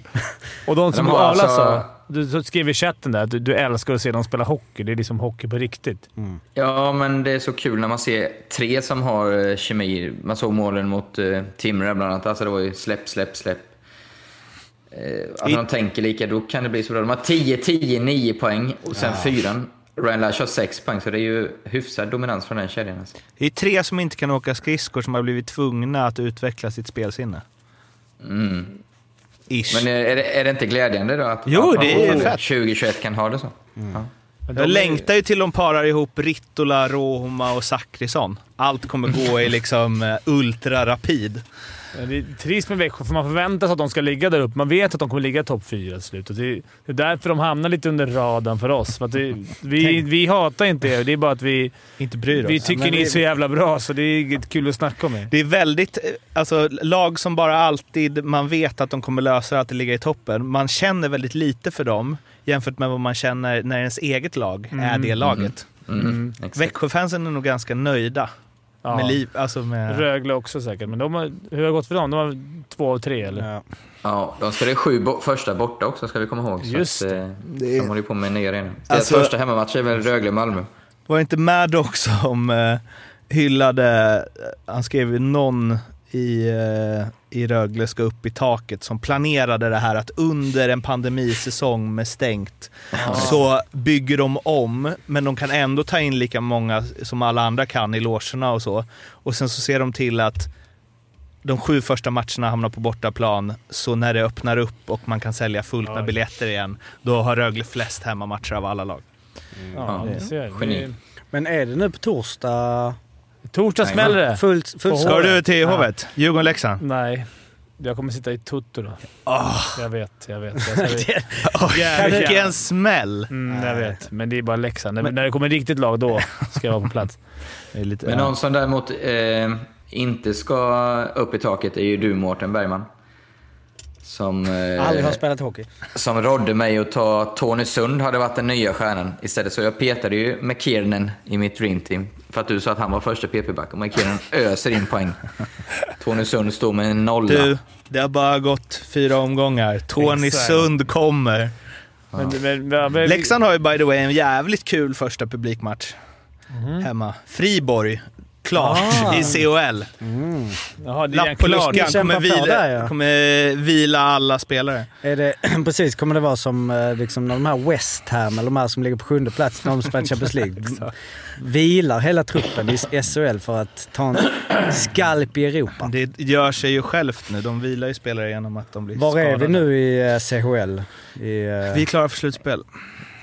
Och de som De Arla alltså- du så skrev i chatten där att du, du älskar att se dem spela hockey. Det är liksom hockey på riktigt. Ja, men det är så kul när man ser tre som har eh, kemi. Man såg målen mot uh, Timrå bland annat. Alltså det var ju släpp, släpp, släpp. Eh, alltså I- de tänker lika, då kan det bli så bra. De har 10, 10, 9 poäng och sen fyran. Ryan Lash har 6 poäng, så det är ju hyfsad dominans från den kedjan. Alltså. Det är tre som inte kan åka skridskor som har blivit tvungna att utveckla sitt spelsinne. Mm. Ish. Men är det, är det inte glädjande då att, Jo, att det är fortfarande fett. 2021 kan ha det så? Ja. Men jag längtar ju till de parar ihop Rittola, Rohoma och Zachrisson. Allt kommer gå i liksom eh, ultra-rapid. Det är trist med Växjö, för man förväntar sig att de ska ligga där uppe. Man vet att de kommer ligga i topp fyra till slut. Och Det det är därför de hamnar lite under radarn för oss. För att det, vi, vi hatar inte er, det är bara att vi, Inte bryr oss. vi tycker ni är så jävla bra, så det är inget kul att snacka om er. Det är väldigt, eh, alltså lag som bara alltid, man vet att de kommer lösa att ligga i toppen. Man känner väldigt lite för dem jämfört med vad man känner när ens eget lag är det laget. Mm. Exakt. Växjöfansen är nog ganska nöjda Ja. med liv, alltså med... Rögle också säkert, men de har, hur har det gått för dem? De var två och tre, eller? Ja. Ja, de spelade sju bo- första borta också, ska vi komma ihåg. Så Just att, det. eh, Det är- De håller ju på med nya arenor. Deras Alltså- första hemmamatch är väl Rögle-Malmö. Var inte Maddox som eh, hyllade, han skrev ju någon i, eh, i Rögle ska upp i taket som planerade det här att under en pandemisäsong med stängt så bygger de om, men de kan ändå ta in lika många som alla andra kan i logerna och så. Och sen så ser de till att de sju första matcherna hamnar på bortaplan, så när det öppnar upp och man kan sälja fullt med biljetter igen, då har Rögle flest hemmamatcher av alla lag. Ja, Ja, det ser jag. geni. Men är det nu på torsdag? Torsdag smäller det. Fullt, fullt Ska du till Hovet? Djurgården-Leksand? Nej. Jag kommer sitta i Tutto då. Åh, Jag vet, jag vet. Jag oh, vilken smäll! Mm, jag vet, men det är bara Leksand. När, när det kommer riktigt lag, då ska jag vara på plats. Lite, Men någon som däremot eh, inte ska upp i taket är ju du, Mårten Bergman. Som, eh, Aldrig har spelat hockey. som rådde mig att ta Tony Sund hade varit den nya stjärnan istället. Så jag petade ju McKiernan i mitt Dream Team. För att du sa att han var första PP-back och McKiernan öser in poäng. Tony Sund står med en nolla. Du, det har bara gått fyra omgångar. Tony Exakt. Sund kommer. Men, men, men, men, Leksand har ju by the way en jävligt kul första publikmatch. Hemma. Friborg. Klart Ah. i COL. Jaha, det är Lapp på klart. luckan. Kommer vila, där, ja. kommer vila alla spelare. Är det, precis, kommer det vara som eh, liksom, de här West Ham, eller de här som ligger på sjunde plats när de spelar Champions League. Vilar hela truppen i SHL för att ta en skalp i Europa. Det gör sig ju självt nu. De vilar ju spelare genom att de blir Var är vi skadade. nu i eh, CHL? I, eh, Vi är klara för slutspel.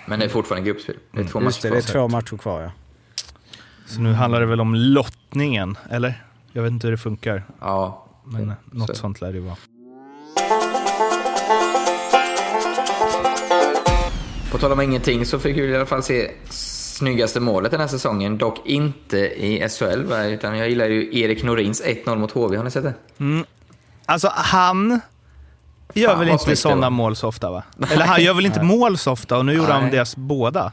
Men det är fortfarande gruppspel. Det är två just det, matcher det är kvar. två matcher kvar ja. Så nu handlar det väl om lottningen, eller? Jag vet inte hur det funkar, Ja, men något så. sånt lär det vara. På tal om ingenting så fick vi i alla fall se snyggaste målet den här säsongen. Dock inte i SHL, utan jag gillar ju Erik Norins 1-0 mot HV. Har ni sett det? Alltså han gör Fan, väl inte det sådana mål så ofta va? Eller han gör väl inte mål så ofta och nu gjorde han Nej. deras båda.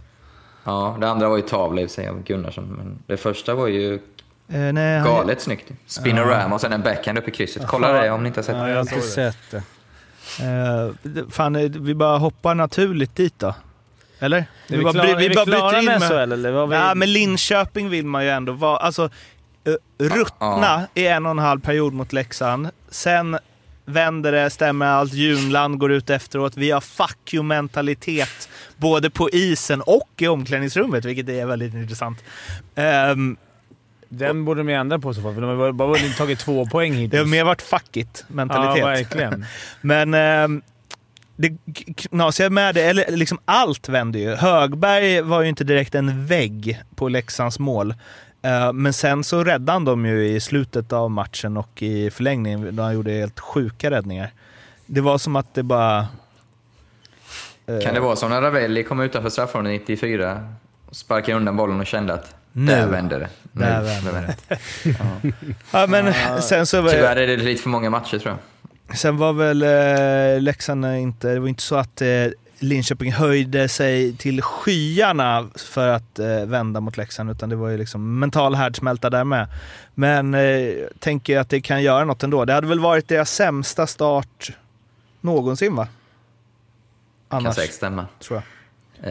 Ja, det andra var ju tavla i och för sig av Gunnarsson, men det första var ju Eh, nej, han, galet snyggt. Spinorama och sen en backhand upp i krysset. Kolla det om ni inte har sett ja det. jag har inte sett det. eh, fan, eh, vi bara hoppar naturligt dit då. Eller? Är vi, bara, klara, är vi bara klara med med... SHL, eller? Vad vi... Ja, men Linköping vill man ju ändå vara. Alltså, eh, ruttna i en och en halv period mot Leksand. Sen vänder det, stämmer allt. Junland går ut efteråt. Vi har fuck you-mentalitet både på isen och i omklädningsrummet, vilket är väldigt intressant. Ehm, Den borde de ju ändra på så fall, för de har bara- tagit två poäng hittills. det har mer varit fuck it-mentalitet. Ja, verkligen. Men ehm, det knasiga med det, eller liksom allt vände ju. Högberg var ju inte direkt en vägg på Leksands mål. Eh, men sen så räddade han dem ju i slutet av matchen och i förlängningen då han gjorde helt sjuka räddningar. Det var som att det bara... eh, Kan det vara som när Ravelli kom utanför straffområdet 94, sparkade undan bollen och kände att Nu. där vände det. Nu Där vände vände det. Ja, men sen så var Tyvärr är det lite för många matcher tror jag. Sen var väl eh, Leksand inte, det var inte så att eh, Linköping höjde sig till skyarna för att eh, vända mot Leksand, utan det var ju liksom mental härdsmälta där med. Men eh, tänker att det kan göra något ändå. Det hade väl varit deras sämsta start någonsin va? Kan Annars, säkert stämma. tror jag.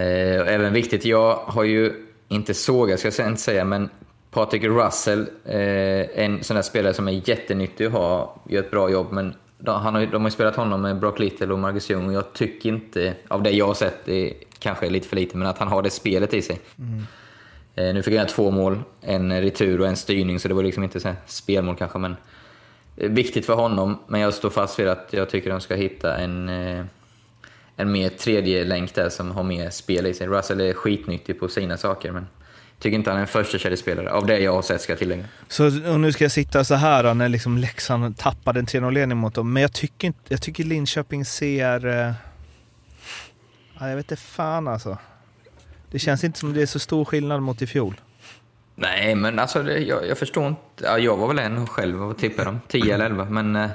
Eh, och även viktigt, jag har ju inte sågat, ska jag inte säga, men Patrik Russell, eh, en sån där spelare som är jättenyttig att ha, gör ett bra jobb, men han har, de har ju spelat honom med Brock Little och Marcus Ljung och jag tycker inte, av det jag har sett, det kanske är lite för lite, men att han har det spelet i sig. Eh, nu fick han två mål, en retur och en styrning, så det var liksom inte så spelmål kanske, men eh, viktigt för honom. Men jag står fast vid att jag tycker de ska hitta en, eh, en mer tredje länk där som har mer spel i sig. Russell är skitnyttig på sina saker, men tycker inte han är en första kedjespelare av det jag har sett ska jag tillägga. Så, och nu ska jag sitta så här då, när liksom Leksand tappade en 3-0-ledning mot dem. Men jag tycker, inte, jag tycker Linköping ser... Eh, ja, jag vet inte fan alltså. Det känns inte som det är så stor skillnad mot i fjol. Nej, men alltså det, jag, jag förstår inte. Ja, jag var väl en själv och tippade dem, 10 eller 11, men eh,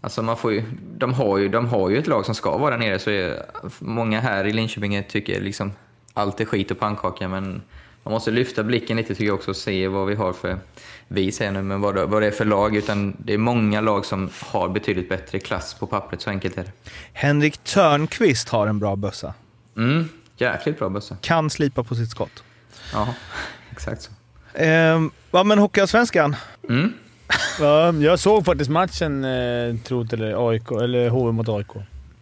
alltså man får ju, de, har ju, de har ju ett lag som ska vara där nere, så är, många här i Linköping tycker liksom allt är skit och pannkaka, men man måste lyfta blicken lite tycker jag också och se vad vi har för, vi säger nu, men vad, det- vad det är för lag, utan det är många lag som har betydligt bättre klass på pappret, så enkelt är det. Henrik Törnqvist har en bra bössa. Mm, jäkligt bra bössa. Kan slipa på sitt skott. Ja, exakt så. Eh, ja, men Hockeyallsvenskan. Mm. Ja, jag såg faktiskt matchen, eh, trot eller AIK, eller HV mot AIK.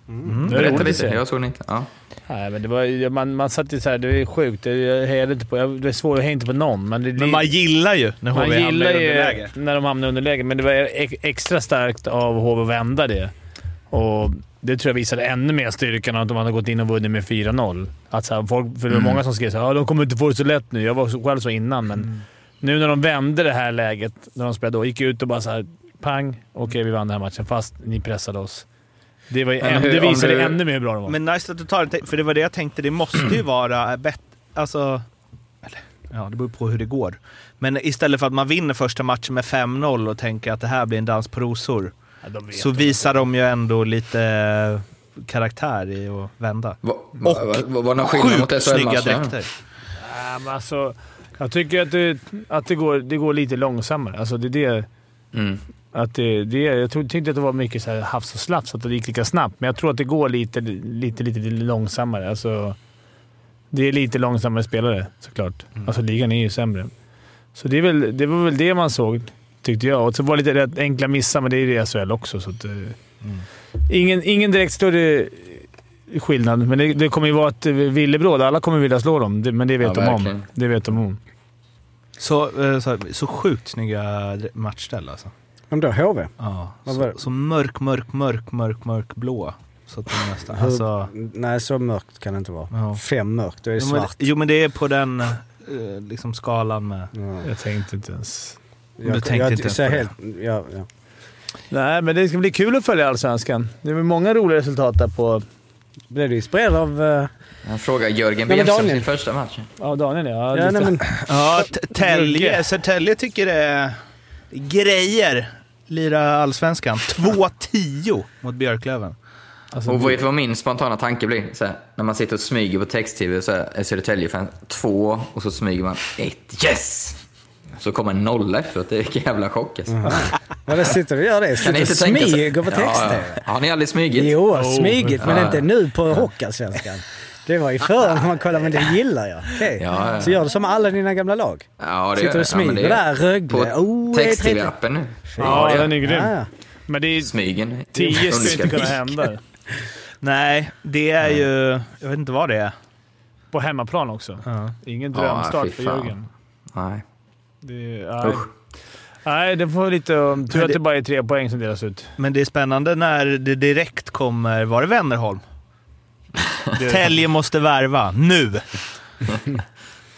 Mm. Är Berätta lite, jag såg den inte. Ja. Nej, men det var, man, man satt ju såhär, det är sjukt. Jag hejade inte på, jag, det är svårt att heja inte på någon. Men, det, Men man gillar ju när man HV hamnar gillar i ju underläge. när de hamnar i underläge, men det var ex- extra starkt av HV att vända det. Och det tror jag visade ännu mer styrkan att de hade gått in och vunnit med 4-0. Att så här, folk, för det var Mm. många som skrev att de kommer inte få det så lätt nu. Jag var själv så innan, men Mm. nu när de vände det här läget, när de spelade då, gick ut och bara så här, pang, okej vi vann den här matchen fast ni pressade oss. Det, var, än, hur- det visade du- ännu mer hur bra de var. Men nice att du tar det, för det var det jag tänkte. Det måste ju vara bättre. Alltså, eller, ja, det beror på hur det går. Men istället för att man vinner första matchen med 5-0 och tänker att det här blir en dans på rosor, Ja, så visar de ju ändå lite eh, karaktär i att vända. Va, va, va, va, skillnad mot Sjukt snygga dräkter. Ja, men alltså, jag tycker att, det, att det, går, det går lite långsammare. Alltså det är det, Mm. Att det, det, jag tro, tyckte att det var mycket så här hafs och slafs, att det gick lika snabbt. Men jag tror att det går lite, lite, lite, lite långsammare. Alltså, det är lite långsammare spelare såklart. Alltså ligan är ju sämre. Så det, är väl, det var väl det man såg, tyckte jag. Och så var det lite rätt enkla missar, men det är det i SHL också. Så att, eh, ingen, ingen direkt större skillnad, men det, det kommer ju vara ett villebråd. Alla kommer vilja slå dem, det, men det vet Ja, de om. Det vet de om. Så, eh, så, så sjukt snygga matchställ alltså. Men då HV? Ja, så, det? så mörk, mörk, mörk, mörk, mörk blå. Så att det nästan... Hur- Alltså, Nej, så mörkt kan det inte vara. Ja. Fem mörkt, då är det jo, men, svart. jo, men det är på den eh, liksom skalan med... Ja. Jag tänkte inte ens... Du tänkte inte ens på det. helt, ja, ja. Nej, men det ska bli kul att följa Allsvenskan. Det är väl många roliga resultat där på... Blev du inspirerad av... eh, Han frågar Jörgen Bemström sin första matchen. Ja, Daniel ja. ja, nej, men, Ja, Tälje. Södertälje tycker det är grejer. Lira allsvenskan. 2-10 mot Björklöven. alltså, Och vet du vad min spontana tanke blir? Så här, när man sitter och smyger på text-tv så här, är Södertälje-fan två och så smyger man ett. Yes! Så kommer en nolla efteråt. Det är vilken jävla chock alltså. ja, det sitter och gör det. Sitter och smyger på Ja, text-tv. ja. Har ni aldrig smygit? Jo, Oh, smygigt, men ja. inte nu på Hockeyallsvenskan. Det var ju förr när man kollade, men det gillar jag. Okej. Ja, ja. Så gör du som alla dina gamla lag. Ja, det Sitter och. Ja, smyger det där, Rögle. På Oh, text-tv-appen nu. Ja, det den är grym. Ja, ja. Men det är... Smygen. Tio skulle inte kunna hända. Nej, det är ju... Jag vet inte vad det är. På hemmaplan också. Ja. Ingen Ja, drömstart för. Jörgen. Nej. Det, är- nej. Usch. nej, det får lite... Tur att det- det bara är tre poäng som delas ut. Men det är spännande när det direkt kommer... Var det Wennerholm? Det, Tälje måste värva. Nu!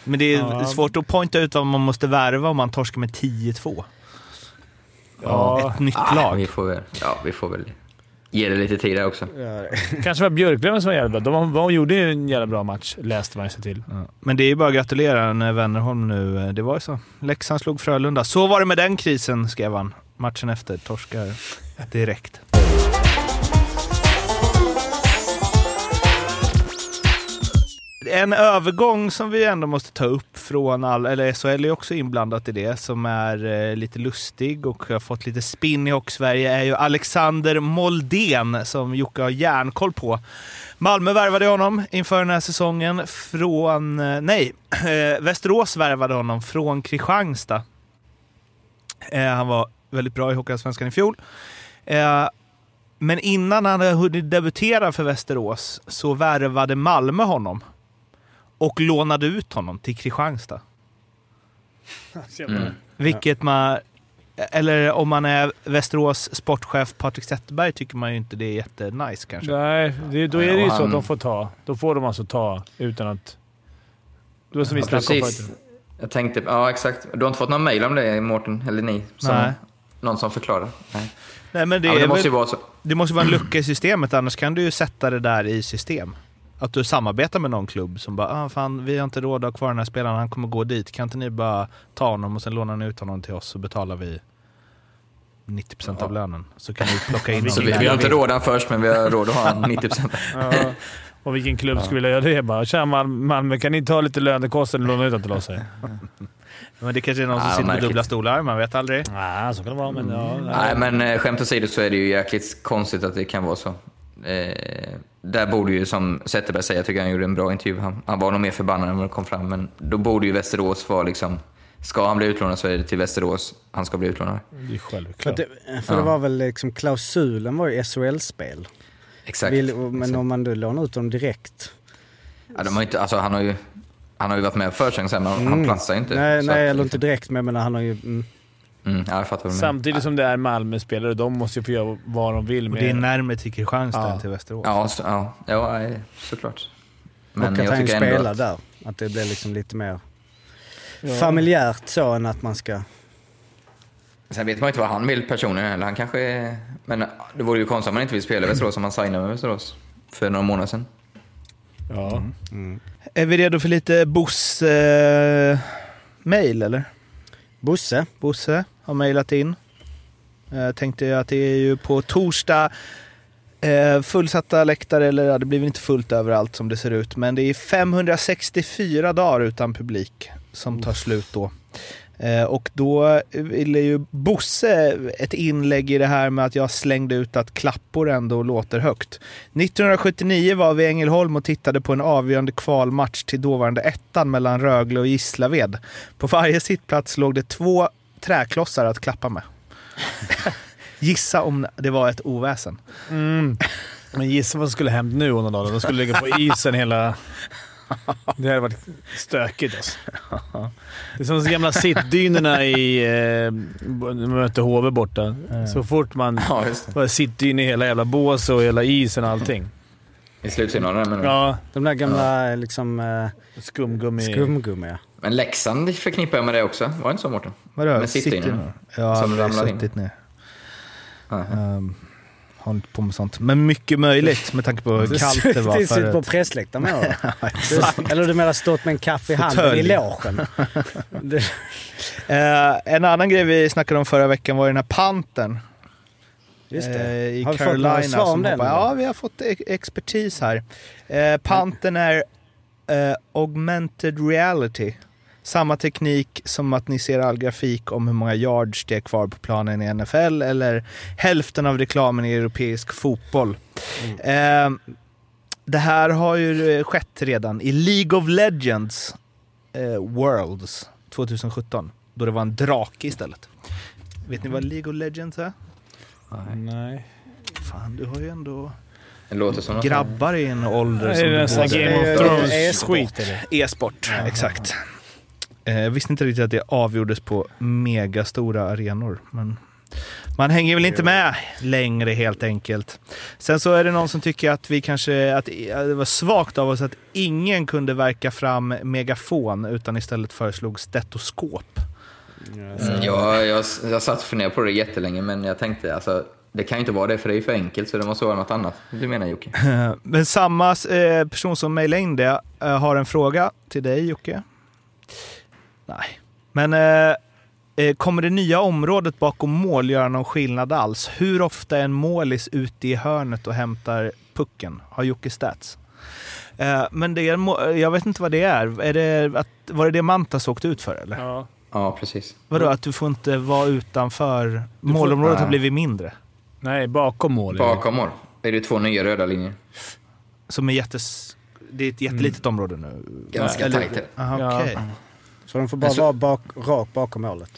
Men det är Ja. svårt att pointa ut vad man måste värva om man torskar med 10-2. ja, Ett nytt Ah, lag. vi, får väl, ja, vi får väl ge det lite tid där också. Ja, kanske var Björklöven som var jävla bra. De, de gjorde ju en jävla bra match, läste man sig till. Ja. Men det är ju bara att gratulera när Wennerholm nu... eh, Det var ju så. Leksand slog Frölunda. Så var det med den krisen, skrev han. Matchen efter. Torskar direkt. En övergång som vi ändå måste ta upp från all, eller SHL är också inblandat i det, som är eh, lite lustig och har fått lite spinn i Hockey-Sverige är ju Alexander Moldén som Jocke har järnkoll på. Malmö värvade honom inför den här säsongen från, eh, nej, eh, Västerås värvade honom från Kristianstad. Eh, han var väldigt bra i Hockeyallsvenskan i fjol. Eh, men innan han hade hunnit debutera för Västerås så värvade Malmö honom och lånade ut honom till Kristianstad. Mm. Vilket man... Eller om man är Västerås sportchef Patrik Zetterberg tycker man ju inte det är jättenice kanske. Nej, det, då är det ju så att de får ta. Då får de alltså ta utan att... Det var som vi Ja, snackade om precis. förut. Jag tänkte, ja exakt. Du har inte fått någon mail om det Mårten, eller ni? Som, Nej. Någon som förklarar? Nej. Nej, men det, Ja, men det måste ju vara så. det måste vara en lucka i systemet, annars kan du ju sätta det där i system. Att du samarbetar med någon klubb som bara ah, fan, vi har inte råd att ha kvar den här spelaren, han kommer gå dit. Kan inte ni bara ta honom och sen låna ut honom till oss så betalar vi 90% av lönen. Så kan vi plocka in Så honom. vi, när vi har inte råd han först, men vi har råd att ha han 90%. Ja. Och vilken klubb skulle vilja göra det? Bara, Tja Mal- Malmö, kan ni ta lite lönekostnader och låna ut den till oss? här?" Men det kanske är någon som Ja, sitter på dubbla stolar, man vet aldrig. Nej, så kan det vara. Men, ja, Nej, men eh, skämt åsido så är det ju jäkligt konstigt att det kan vara så. Eh, där borde ju, som Zetterberg säger, jag tycker han gjorde en bra intervju. Han, han var nog mer förbannad än vad det kom fram, men då borde ju Västerås vara liksom... Ska han bli utlånad så är det till Västerås han ska bli utlånad. det är För, självklart. att det, för det var väl liksom klausulen var ju SHL-spel. Exakt. Vill, men om man då lånar ut dem direkt. Ja, de har inte, alltså, han, har ju, han har ju varit med på försäsongen sen, men han Mm. platsar ju inte. Nej, nej att- eller inte direkt men jag menar han har ju... Mm, Mm, ja. Samtidigt som det är Malmö-spelare, de måste ju få göra vad de vill Och med... det är närmare till Kristianstad Ja. än till Västerås. Ja, så, ja, ja nej, såklart. och att han ju spelar att- där. Att det blir liksom lite mer Ja. familjärt så än att man ska... Sen vet man inte vad han vill personligen heller. Han kanske är... Men det vore ju konstigt om han inte vill spela i Västerås om han signade med Västerås för några månader sedan. Ja. Är vi redo för lite Bosse-mail eller? Bosse? Bosse har mejlat in. Jag tänkte ju att det är ju på torsdag eh, fullsatta läktare, eller ja, det blir väl inte fullt överallt som det ser ut, men det är 564 dagar utan publik som tar slut då. Eh, och då eh, ville ju Bosse ett inlägg i det här med att jag slängde ut att klappor ändå låter högt. 1979 var vi i Ängelholm och tittade på en avgörande kvalmatch till dåvarande ettan mellan Rögle och Gislaved. På varje sittplats låg det två träklossar att klappa med. Gissa om det var ett oväsen. Mm. Men gissa vad som skulle hänt nu om dagen, dagar. De skulle ligga på isen hela... Det hade varit stökigt alltså. Det är som de gamla sittdynorna i... Eh, när man mötte HV borta. Så fort man... Ja, just det. var sittdyn i hela jävla bås och hela isen och allting. I slutsignalen men, Ja. De där gamla liksom uh, Skumgummi. skumgummi ja. men Leksand förknippar jag med det också. Var det inte så Mårten? Vadå? Nu? Jag har Som ramlar in. suttit ner. Ja. Um, har inte på med sånt. Men mycket möjligt med tanke på hur kallt det var sitter på förut. pressläktaren. Du- Eller du menar stått med en kaffe i handen Fåtölj. i logen. Eh, en annan grej vi snackade om förra veckan var den här pantern. Just det. Eh, I Har vi fått några Carolina. svar om den? Ja, vi har fått e- expertis här. Eh, pantern är eh, augmented reality. Samma teknik som att ni ser all grafik om hur många yards det är kvar på planen i NFL eller hälften av reklamen i europeisk fotboll. Eh, det här har ju eh, skett redan i League of Legends eh, Worlds 2017. Då det var en drake istället. Vet ni vad League of Legends är? Nej. Fan, du har ju ändå Det låter som grabbar i en ålder Det som är du nästan Game of Thrones e-sport. E-sport, exakt. Eh, Jag visste inte riktigt att det avgjordes på megastora arenor. Men man hänger väl inte med längre helt enkelt. Sen så är det någon som tycker att vi kanske, att det var svagt av oss att ingen kunde verka fram megafon utan istället föreslog stetoskop. Mm, jag, jag, jag satt och funderade på det jättelänge, men jag tänkte alltså, det kan ju inte vara det, för det är för enkelt, så det måste vara något annat. Du menar Jocke? Eh, Men samma eh, person som mejlade in det eh, har en fråga till dig Jocke. Nej. Men eh, eh, kommer det nya området bakom mål göra någon skillnad alls? Hur ofta är en målis ute i hörnet och hämtar pucken? Har Jocke stats? Eh, men det är, må- jag vet inte vad det är. är det att, var det det Mantas åkte ut för eller? Ja. Ja, precis. Vadå, att du får inte vara utanför? Målområdet har Nej. blivit mindre. Nej, bakom mål. Bakom mål är det två nya röda linjer. Som är jättes... Det är ett jättelitet område nu. Ganska tajt det. Aha, Ja. Så de får bara så- vara bak, rakt bakom målet.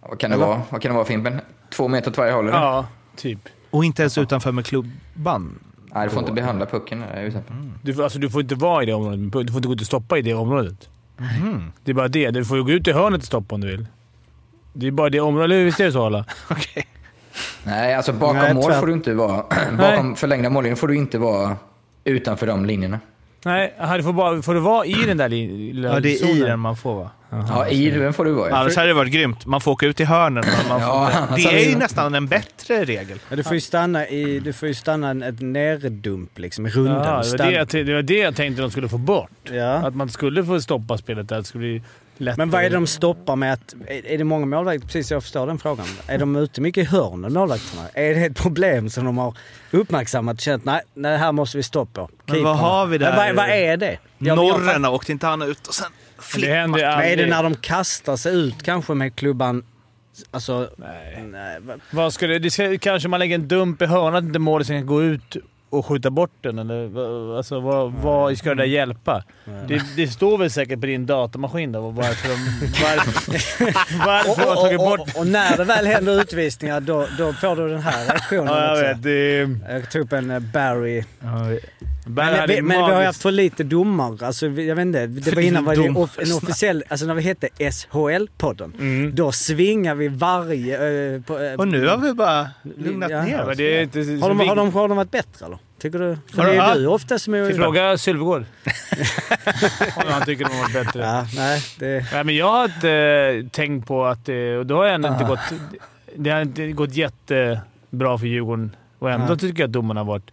Vad kan det vara? Vad kan det vara Fimpen? Två meter åt varje håll? eller? Ja, typ. Och inte ens utanför med klubban? Nej, du får inte behandla pucken är utanför. Du, får- alltså, du får inte vara i det området. Du får inte gå ut och stoppa i det området. Det är bara det. Du får gå ut i hörnet och stoppa om du vill. Det är bara det området. Eller visst är det så alla? Nej, alltså bakom Nej, mål får du inte vara... bakom förlängda mållinjen får du inte vara utanför de linjerna. Nej, får, bara, får du vara i den där li- lilla Ja, det är i zonen? den man får vara. Ja, i den får du vara. Annars hade det varit grymt. Man får åka ut i hörnen. Men man får Ja, annars Det är ju det- nästan en bättre regel. Ja, du får ju stanna i... Du får ju stanna en, ett neddump liksom, i rundan. Ja, det, var det, jag, det var det jag tänkte de skulle få bort. ja. Att man skulle få stoppa spelet där. Det skulle bli lättare. Men vad är det de stoppar med att... Är, det många målvakter? Precis, jag förstår den frågan. Är de ute mycket i hörnen, målvakterna? Är det ett problem som de har uppmärksammat och känt nej, nej, här måste vi stoppa? Men vad har vi där? Men vad, vad är det? Jag- jag- Norren åkte inte han ut och sen det flippade. händer är det när de kastar sig ut kanske med klubban? Alltså... Nej. nej vad- skulle, det ska, kanske man lägger en dump i hörnan att inte målet ska gå ut och skjuta bort den? Eller, vad- alltså, vad, vad ska det där hjälpa? Det, det står väl säkert på din datamaskin då varför de, varför, varför har tagit och, bort... och, och när det väl händer utvisningar då, då får du den här reaktionen Ja, jag också. vet. Det, Jag tog upp en eh, Barry. Barry Men, vi, men vi har haft för lite domar. Alltså, jag vet inte. Det var innan var det off, en officiell... Alltså när vi hette SHL-podden. Mm. Då svingar vi varje... eh, på, eh, Och nu har vi bara lugnat Ja. ner oss. det är inte har, de, har, de, har de varit bättre eller? Tycker du? För Har det de- är du ofta som är... Vi frågar Sylvegård. Om han tycker de har varit bättre. Ja, nej. Det, Nej, men jag har inte eh, tänkt på att... eh, Och då har jag ändå inte gått... Det har inte gått jättebra för Djurgården och ändå Nej. tycker jag att domarna har varit...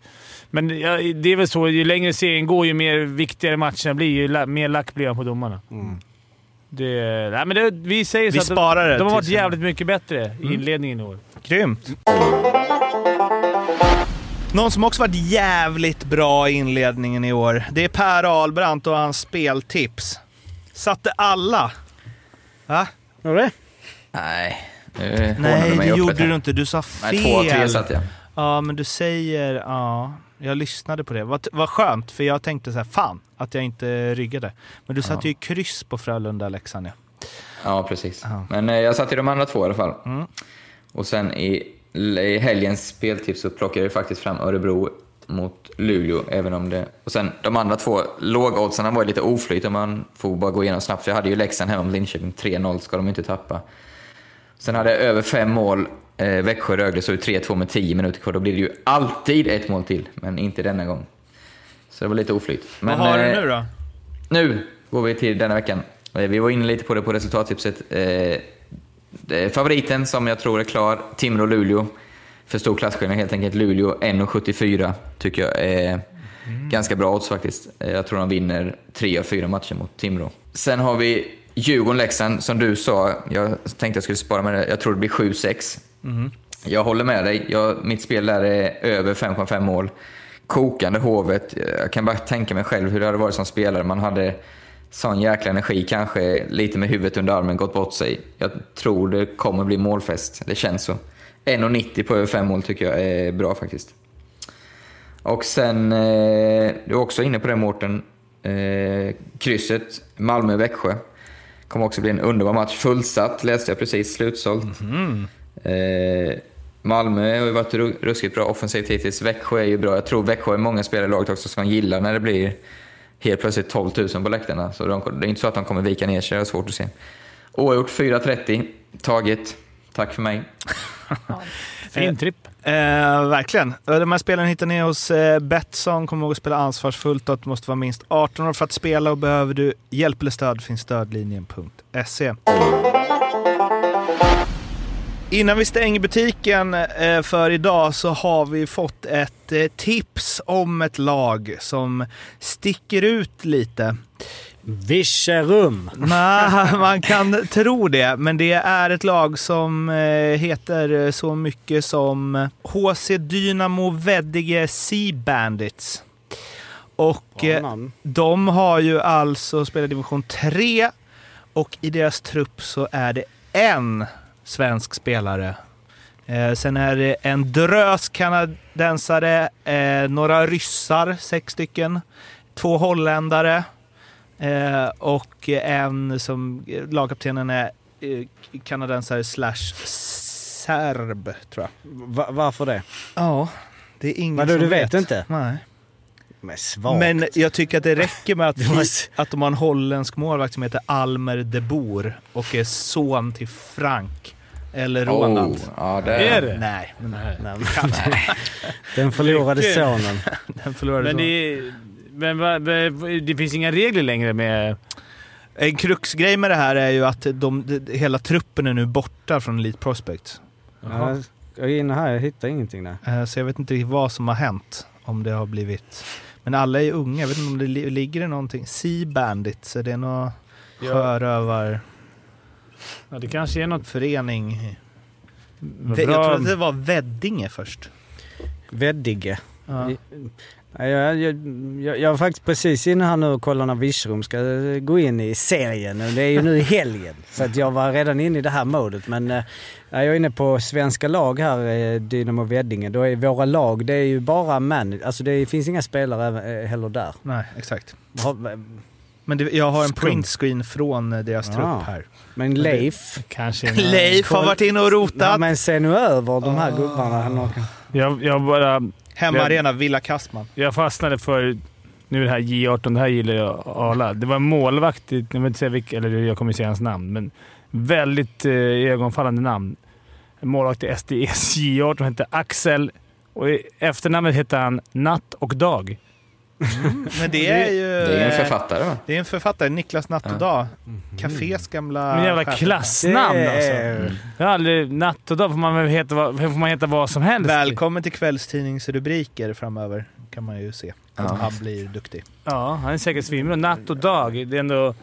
Men ja, det är väl så, ju längre serien går, ju mer viktigare matcherna blir, ju la, mer lack blir man på domarna. Det, nej, men det, vi säger Vi så att sparar det de, de har varit jävligt mycket bättre i inledningen i år. Grymt. Någon som också varit jävligt bra i inledningen i år, det är Per Ahlbrandt och hans speltips. Satte alla. Va? var det? Nej, nu Nej, det gjorde du inte. Du sa fel. Nej, två, tre satt jag. Ja, men du säger... Ja, jag lyssnade på det. Vad, vad skönt, för jag tänkte så här, fan att jag inte ryggade. Men du satte ju kryss på Frölunda-Leksand ja. Ja, precis. Ja. Men eh, jag satt i de andra två i alla fall. Mm. Och sen i, i helgens speltips så plockade jag faktiskt fram Örebro mot Luleå, även om det... Och sen de andra två lågoddsarna var ju lite oflyt om man får bara gå igenom snabbt. För jag hade ju Leksand hemma mot Linköping, 3-0 ska de inte tappa. Sen hade jag över fem mål, eh, Växjö-Rögle så 3-2 med 10 minuter kvar. Då blir det ju alltid ett mål till, men inte denna gång. Så det var lite oflyt. Men, vad har eh, du nu då? nu går vi till denna veckan. Eh, Vi var inne lite på det på resultattipset. Eh, är favoriten som jag tror är klar, Timrå-Luleå. För stor klasskillnad helt enkelt. Luleå 1,74 tycker jag är ganska bra odds faktiskt. Eh, Jag tror de vinner tre av fyra matcher mot Timrå. Sen har vi Djurgården-Leksand, som du sa. Jag tänkte jag skulle spara med det. Jag tror det blir 7-6. Mm-hmm. Jag håller med dig. Jag, mitt spel där är över 5,5 mål. Kokande Hovet. Jag kan bara tänka mig själv hur det hade varit som spelare. Man hade sån jäkla energi, kanske lite med huvudet under armen, gått bort sig. Jag tror det kommer bli målfest. Det känns så. 1,90 på över 5 mål tycker jag är bra faktiskt. Och sen, eh, du är också inne på det Mårten, eh, krysset Malmö-Växjö. Kommer också bli en underbar match. Fullsatt läste jag precis, slutsålt. Eh, Malmö har ju varit ru- ruskigt bra offensivt hittills. Växjö är ju bra. Jag tror Växjö är många spelare i laget också som gillar när det blir helt plötsligt 12 000 på läktarna. Så de, det är inte så att de kommer vika ner sig, det är svårt att se. Oavgjort 4.30, taget. Tack för mig. Fin tripp. Eh, verkligen. De här spelen hittar ni hos eh, Betsson. Kom ihåg att spela ansvarsfullt och att du måste vara minst 18 år för att spela. Och behöver du hjälp eller stöd finns stödlinjen.se. Innan vi stänger butiken eh, för idag så har vi fått ett eh, tips om ett lag som sticker ut lite. Virserum. Nej, man kan tro det, men det är ett lag som eh, heter så mycket som HC Dynamo Veddige Sea Bandits. Och de har ju alltså spelat division 3 och i deras trupp så är det en svensk spelare. Eh, sen är det en drös kanadensare, eh, några ryssar, sex stycken, två holländare eh, och en som lagkaptenen är eh, kanadensare slash serb, tror jag. Va, varför det? Ja, det är ingen Vadå, som du vet inte? Nej. Men. Men jag tycker att det räcker med att, att de har en holländsk målvakt som heter Almer de Boer och är son till Frank. Eller Ronald. Oh, ja, det Är det? Nej, men Nej, men- Den förlorade sonen. den förlorade Men det Men va, va, det finns inga regler längre med... En kruxgrej med det här är ju att de, de, hela truppen är nu borta från Elite Prospect. Ja, jag är inne här, jag hittar ingenting där. Eh, Så jag vet inte vad som har hänt. Om det har blivit... Men alla är unga. Jag vet inte om det li- ligger någonting. Sea Bandits, är det någon Ja. Ja, det kanske är något Jag bra... trodde det var Veddinge först. Veddige. Ja. Ja, jag, jag, jag, jag var faktiskt precis inne här nu och kollade när Virserum ska eh, gå in i serien. Och det är ju nu i helgen. Så att jag var redan inne i det här modet. Men eh, jag är inne på svenska lag här, eh, Dynamo Veddinge. Då är våra lag, det är ju bara män. Alltså det finns inga spelare heller där. Nej, exakt. Har- Men det, jag har en printscreen från eh, deras Ah. trupp här. Men Leif, Kanske Leif har varit inne och ja, rotat. men se nu över de här gubbarna. Han har- Jag, jag bara... Hemmaarena, Villa Kastman. Jag fastnade för... Nu det här J18, det här gillar jag Arla. Det var en målvakt, jag vill inte säga vilka, eller jag kommer inte säga hans namn, men väldigt eh, ögonfallande namn. En målvakt i SDS J18 hette Axel och efternamnet hette han Natt och Dag. Men det är ju... Det är en eh, författare va? Det är en författare, Niklas Natt och Dag. Cafés gamla... Men jävla klassnamn Det alltså. är- Jag har aldrig... Natt och Dag får man väl heta, vad- får man heta vad som helst. Välkommen till kvällstidningsrubriker framöver, kan man ju se. Att han blir duktig. Ja, han är säkert svinbra. Natt och Dag, det är ändå...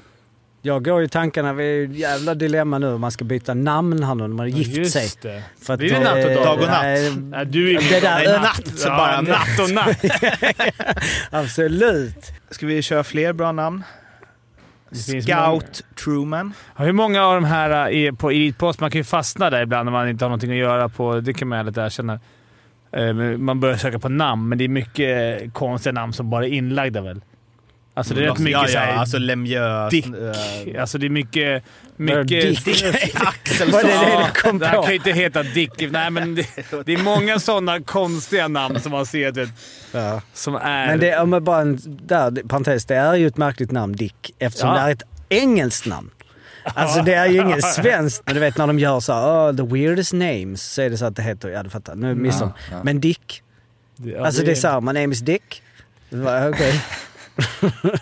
Jag går ju tankarna, vi är ju ett jävla dilemma nu om man ska byta namn här nu när man har gift sig. Just det. För att, Blir det natt och dag? Dag och natt? nej, Nej, du är Det där- Nej, äh, natt, Ja, bara natt och natt. Absolut. Ska vi köra fler bra namn? Scout Truman. Ja, Hur många av de här är på Elitpost? Man kan ju fastna där ibland när man inte har någonting att göra på. Det kan man ärligt erkänna. Eh, Man börjar söka på namn, men det är mycket konstiga namn som bara är inlagda väl? Alltså det är rätt mycket ja, ja, såhär... alltså Lemieux. Dick. eh, Alltså det är mycket... Mycket Dick? Axel Var det det Ja, du kom det här kan ju inte heta Dick. Nej, men det, det är många sådana konstiga namn som man ser vet, Ja. som är... Men det, om jag bara en där, parentes, det är ju ett märkligt namn, Dick, eftersom Ja. det är ett engelskt namn. Alltså det är ju inget svenskt. Men du vet när de gör så här, oh, the weirdest names, så är det så att det heter, ja du fattar, nu missar ja. Men Dick, Ja, alltså det är såhär, my name is Dick. Okej.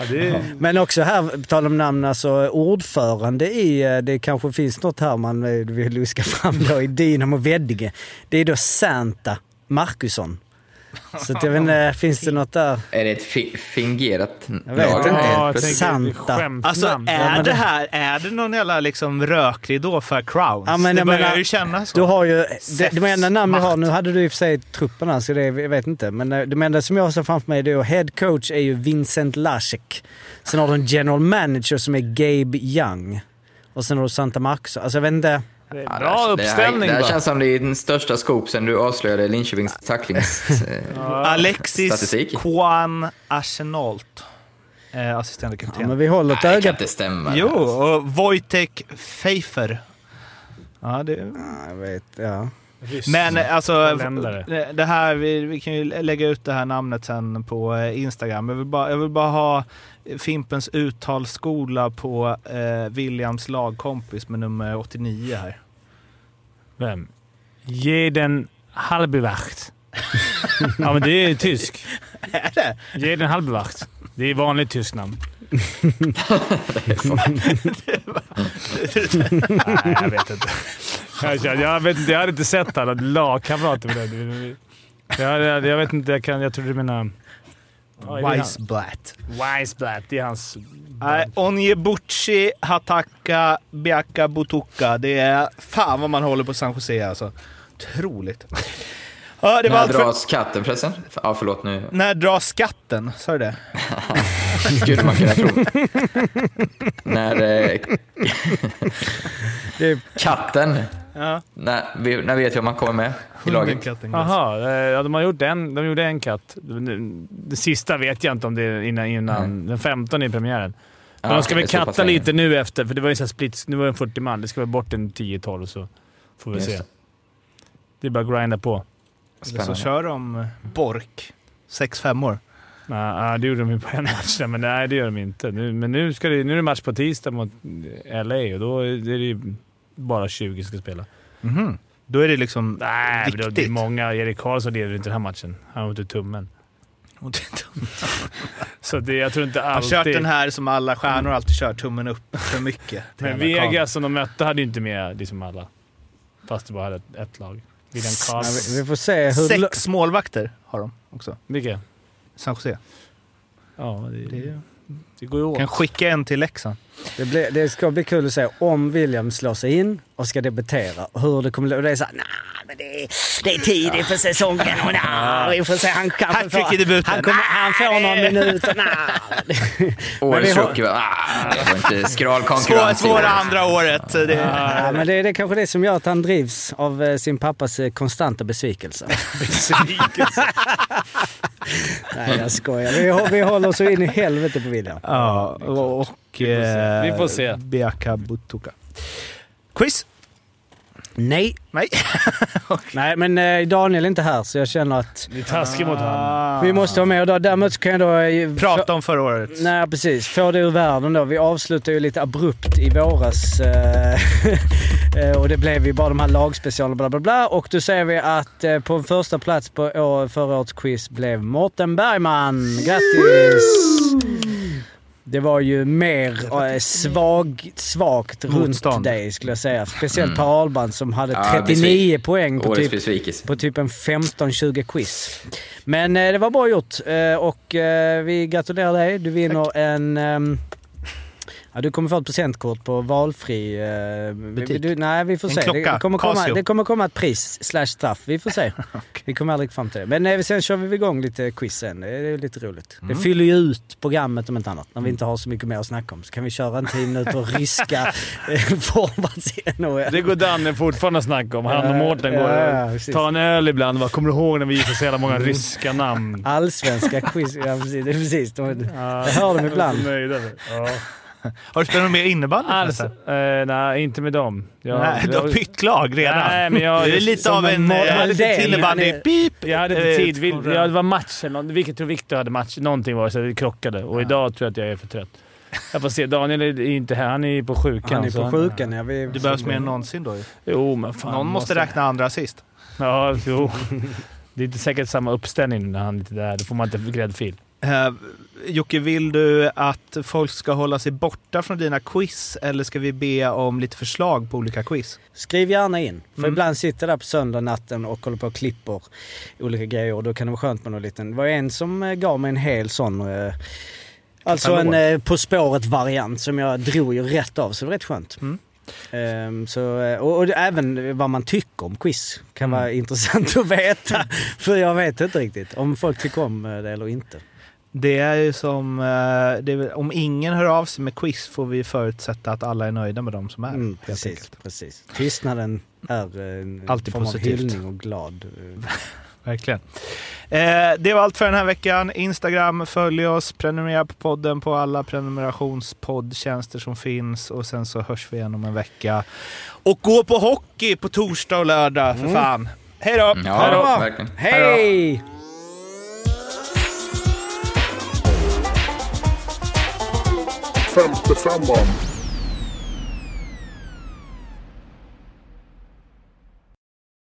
Ja, det är, Men också här, på tal om namn, alltså ordförande i, eh, det kanske finns något här man eh, vill luska fram då i Dynamo Veddige. Det är då Santa Markusson. Så att jag vet inte, finns det något där? Är det ett fi fingerat Jag vet lag? inte. ja, jag Santa. Alltså är det det- här, är det någon jävla liksom rökridå för Crowns? Ja, men det börjar menar, ju kännas så. Du har ju, det, de enda namn vi har, nu hade du i och för sig trupperna så det, jag vet inte. Men eh, de enda som jag ser framför mig, det är head coach är ju Vincent Lasek. Sen har du en general manager som är Gabe Young. Och sen har du Santa Marcus. Alltså jag vet inte. Det är Ja, Bra det här- uppställning Det här, det här känns som det är den största scoop sen du avslöjade Linköpings tacklings... eh, Alexis Statistik. Kwan Arsenault. Eh, assisterande Ja, kapten. men vi håller ett Nej, det öga kan inte stämma. Jo, och Wojtek Pfeiffer. Ja, det... Ja, jag vet, ja. Men eh, alltså, Holländare. det- här, vi, vi kan ju lägga ut det här namnet sen på eh, Instagram. Jag vill bara, jag vill bara ha Fimpens uttalsskola på eh, Williams lagkompis med nummer 89 här. Vem? Jeden Halbewacht. ja, men det är tysk. Är det? Jeden Halbewacht. Det är vanligt tysk namn. Nej, jag vet inte. Jag, jag, vet inte. jag hade inte sett alla lagkamrater med det. Jag, jag, jag vet inte. Jag, kan, jag tror du menar... Weissblatt. Weissblatt. Det är hans... Nej, Onyebuchi Hataka Biaka Butuka. Det är fan vad man håller på San Jose alltså. Otroligt. Ja, det var När allt för... dras katten förresten? Ja, förlåt nu. När dras skatten? Sa du det? Skulle man kunna tro. när eh, Det är, katten... Ja. När, när vet jag om man kommer med i laget? Katten. Jaha, eh, ja, de har gjort en. De gjorde en katt. Det, sista vet jag inte om det är innan, innan den 15 i premiären. Men Ja, de ska väl katta lite nu efter, för det var ju så här splits. Nu var det en 40 man. Det ska vara bort en 10-12 så får vi Just se. det. Det är bara att grinda på. Eller så Spännande. kör de Bork. Sex femmor. Nej, nej, det gjorde de ju på en match, men nej det gör de inte. Nu, men nu, ska det, nu är det match på tisdag mot LA och då är det ju bara 20 som ska spela. Mhm. Då är det liksom Nej, men det- det är viktigt. många. Erik Karlsson leder inte den här matchen. Han har ont i tummen. Och det- Så det, jag tror inte Han har alltid... kört den här som alla stjärnor alltid kör, tummen upp för mycket. Men. Vegas som de mötte hade ju inte med liksom alla. Fast det bara hade ett, ett lag. William Carl. vi, vi får se hur... Sex målvakter har de också. Vilka? San Jose. Ja, det, Det det, går ju åt. kan skicka en till Leksand. Det, blir, det ska bli kul att se om William slår sig in och ska debutera. Hur det kommer bli. Och det är såhär, nah, men det är, det är tidigt för säsongen. Och nah, vi får se. Han kanske Hattrick i debuten. Han, kommer, han får några minuter. Nah. Årets vi har- rookie ah, det var inte skral konkurrens. svåra andra året. Det, Ja, men det är det är kanske det som gör att han drivs av eh, sin pappas eh, konstanta besvikelse. Nej, jag skojar. Vi, vi håller så in i helvete på William. ja, och... Vi får se. eh, får. Biaka Butuka. Quiz? Nej. Nej. Nej, men eh, Daniel är inte här så jag känner att Det är taskigt mot honom. Ah. vi måste ha med. Och då, däremot kan jag då... eh, Prata om förra året. Nej, precis. Få det ur världen då. Vi avslutade ju lite abrupt i våras. eh, och det blev ju bara de här lagspecialerna bla bla bla. Och då säger vi att på en första plats på år, förra årets quiz blev Mårten Bergman. Grattis! Det var ju mer eh, svag, svagt runt Motstånd. dig skulle jag säga. Speciellt Per Ahlbrand som hade Ja, 39 poäng på typ på typ en 15-20 quiz. Men eh, det var bra gjort eh, och eh, vi gratulerar dig. Du vinner en... ja, du kommer få ett presentkort på valfri... Eh, Butik. Du, nej, vi får En se. klocka. Det kommer, komma, det kommer komma ett pris slash straff. Vi får se. Vi kommer aldrig fram till det. Men eh, sen kör vi igång lite quiz sen. Det är lite roligt. Mm. Det fyller ju ut programmet om inte annat. När vi inte har så mycket mer att snacka om. Så kan vi köra en 10 minuter ryska eh, forwards i NHL. Det går Danne fortfarande att snacka om. Han och Mårten går Ja, och tar en öl ibland. Vad Kommer du ihåg när vi gick så jävla många ryska namn? Allsvenska quiz. Ja, precis. Det är precis. De, Ja, jag hör dem ibland. nöjda. Ja. Har du spelat något mer innebandy? Alltså, eh, nej, inte med dem. Jag, Nej, du har jag, bytt lag redan. Nej, men jag- det är lite av en eh, Moldén. lite innebandy. Är- Pip! jag hade inte Eh, tid. Vi, ja, det var match eller något. Vilket tror Viktor hade match. Någonting var det, så det krockade. Och idag tror jag att jag är för trött. Jag får se. Daniel är inte här. Han är på sjukan. Han är så på sjukan ja. Vi, Du behövs mer än någonsin då. Jo, men fan. Någon måste räkna andra assist. Ja, jo. Det är inte säkert samma uppställning när han är lite där. Då får man inte gräddfil. Uh, Jocke, vill du att folk ska hålla sig borta från dina quiz eller ska vi be om lite förslag på olika quiz? Skriv gärna in. För Mm. ibland sitter jag där på söndag natten och håller på och klipper olika grejer och då kan det vara skönt med någon liten... Det var en som eh, gav mig en hel sån... Eh, alltså en eh, På spåret-variant som jag drog ju rätt av så det var rätt skönt. Mm. Ehm, så, eh, och, och även vad man tycker om quiz kan Mm. vara intressant att veta. För jag vet inte riktigt om folk tycker om eh, det eller inte. Det är ju som... eh, det är, om ingen hör av sig med quiz får vi förutsätta att alla är nöjda med de som är. Mm, helt precis, enkelt. precis. Tystnaden är eh, en Alltid form av positivt. hyllning och glad. eh, Verkligen. Eh, det var allt för den här veckan. Instagram, följ oss, prenumerera på podden på alla prenumerationspoddtjänster som finns och sen så hörs vi igen om en vecka. Och gå på hockey på torsdag och lördag för fan. Hej då! Ja, Ha det bra. verkligen. Hej! Femte femman.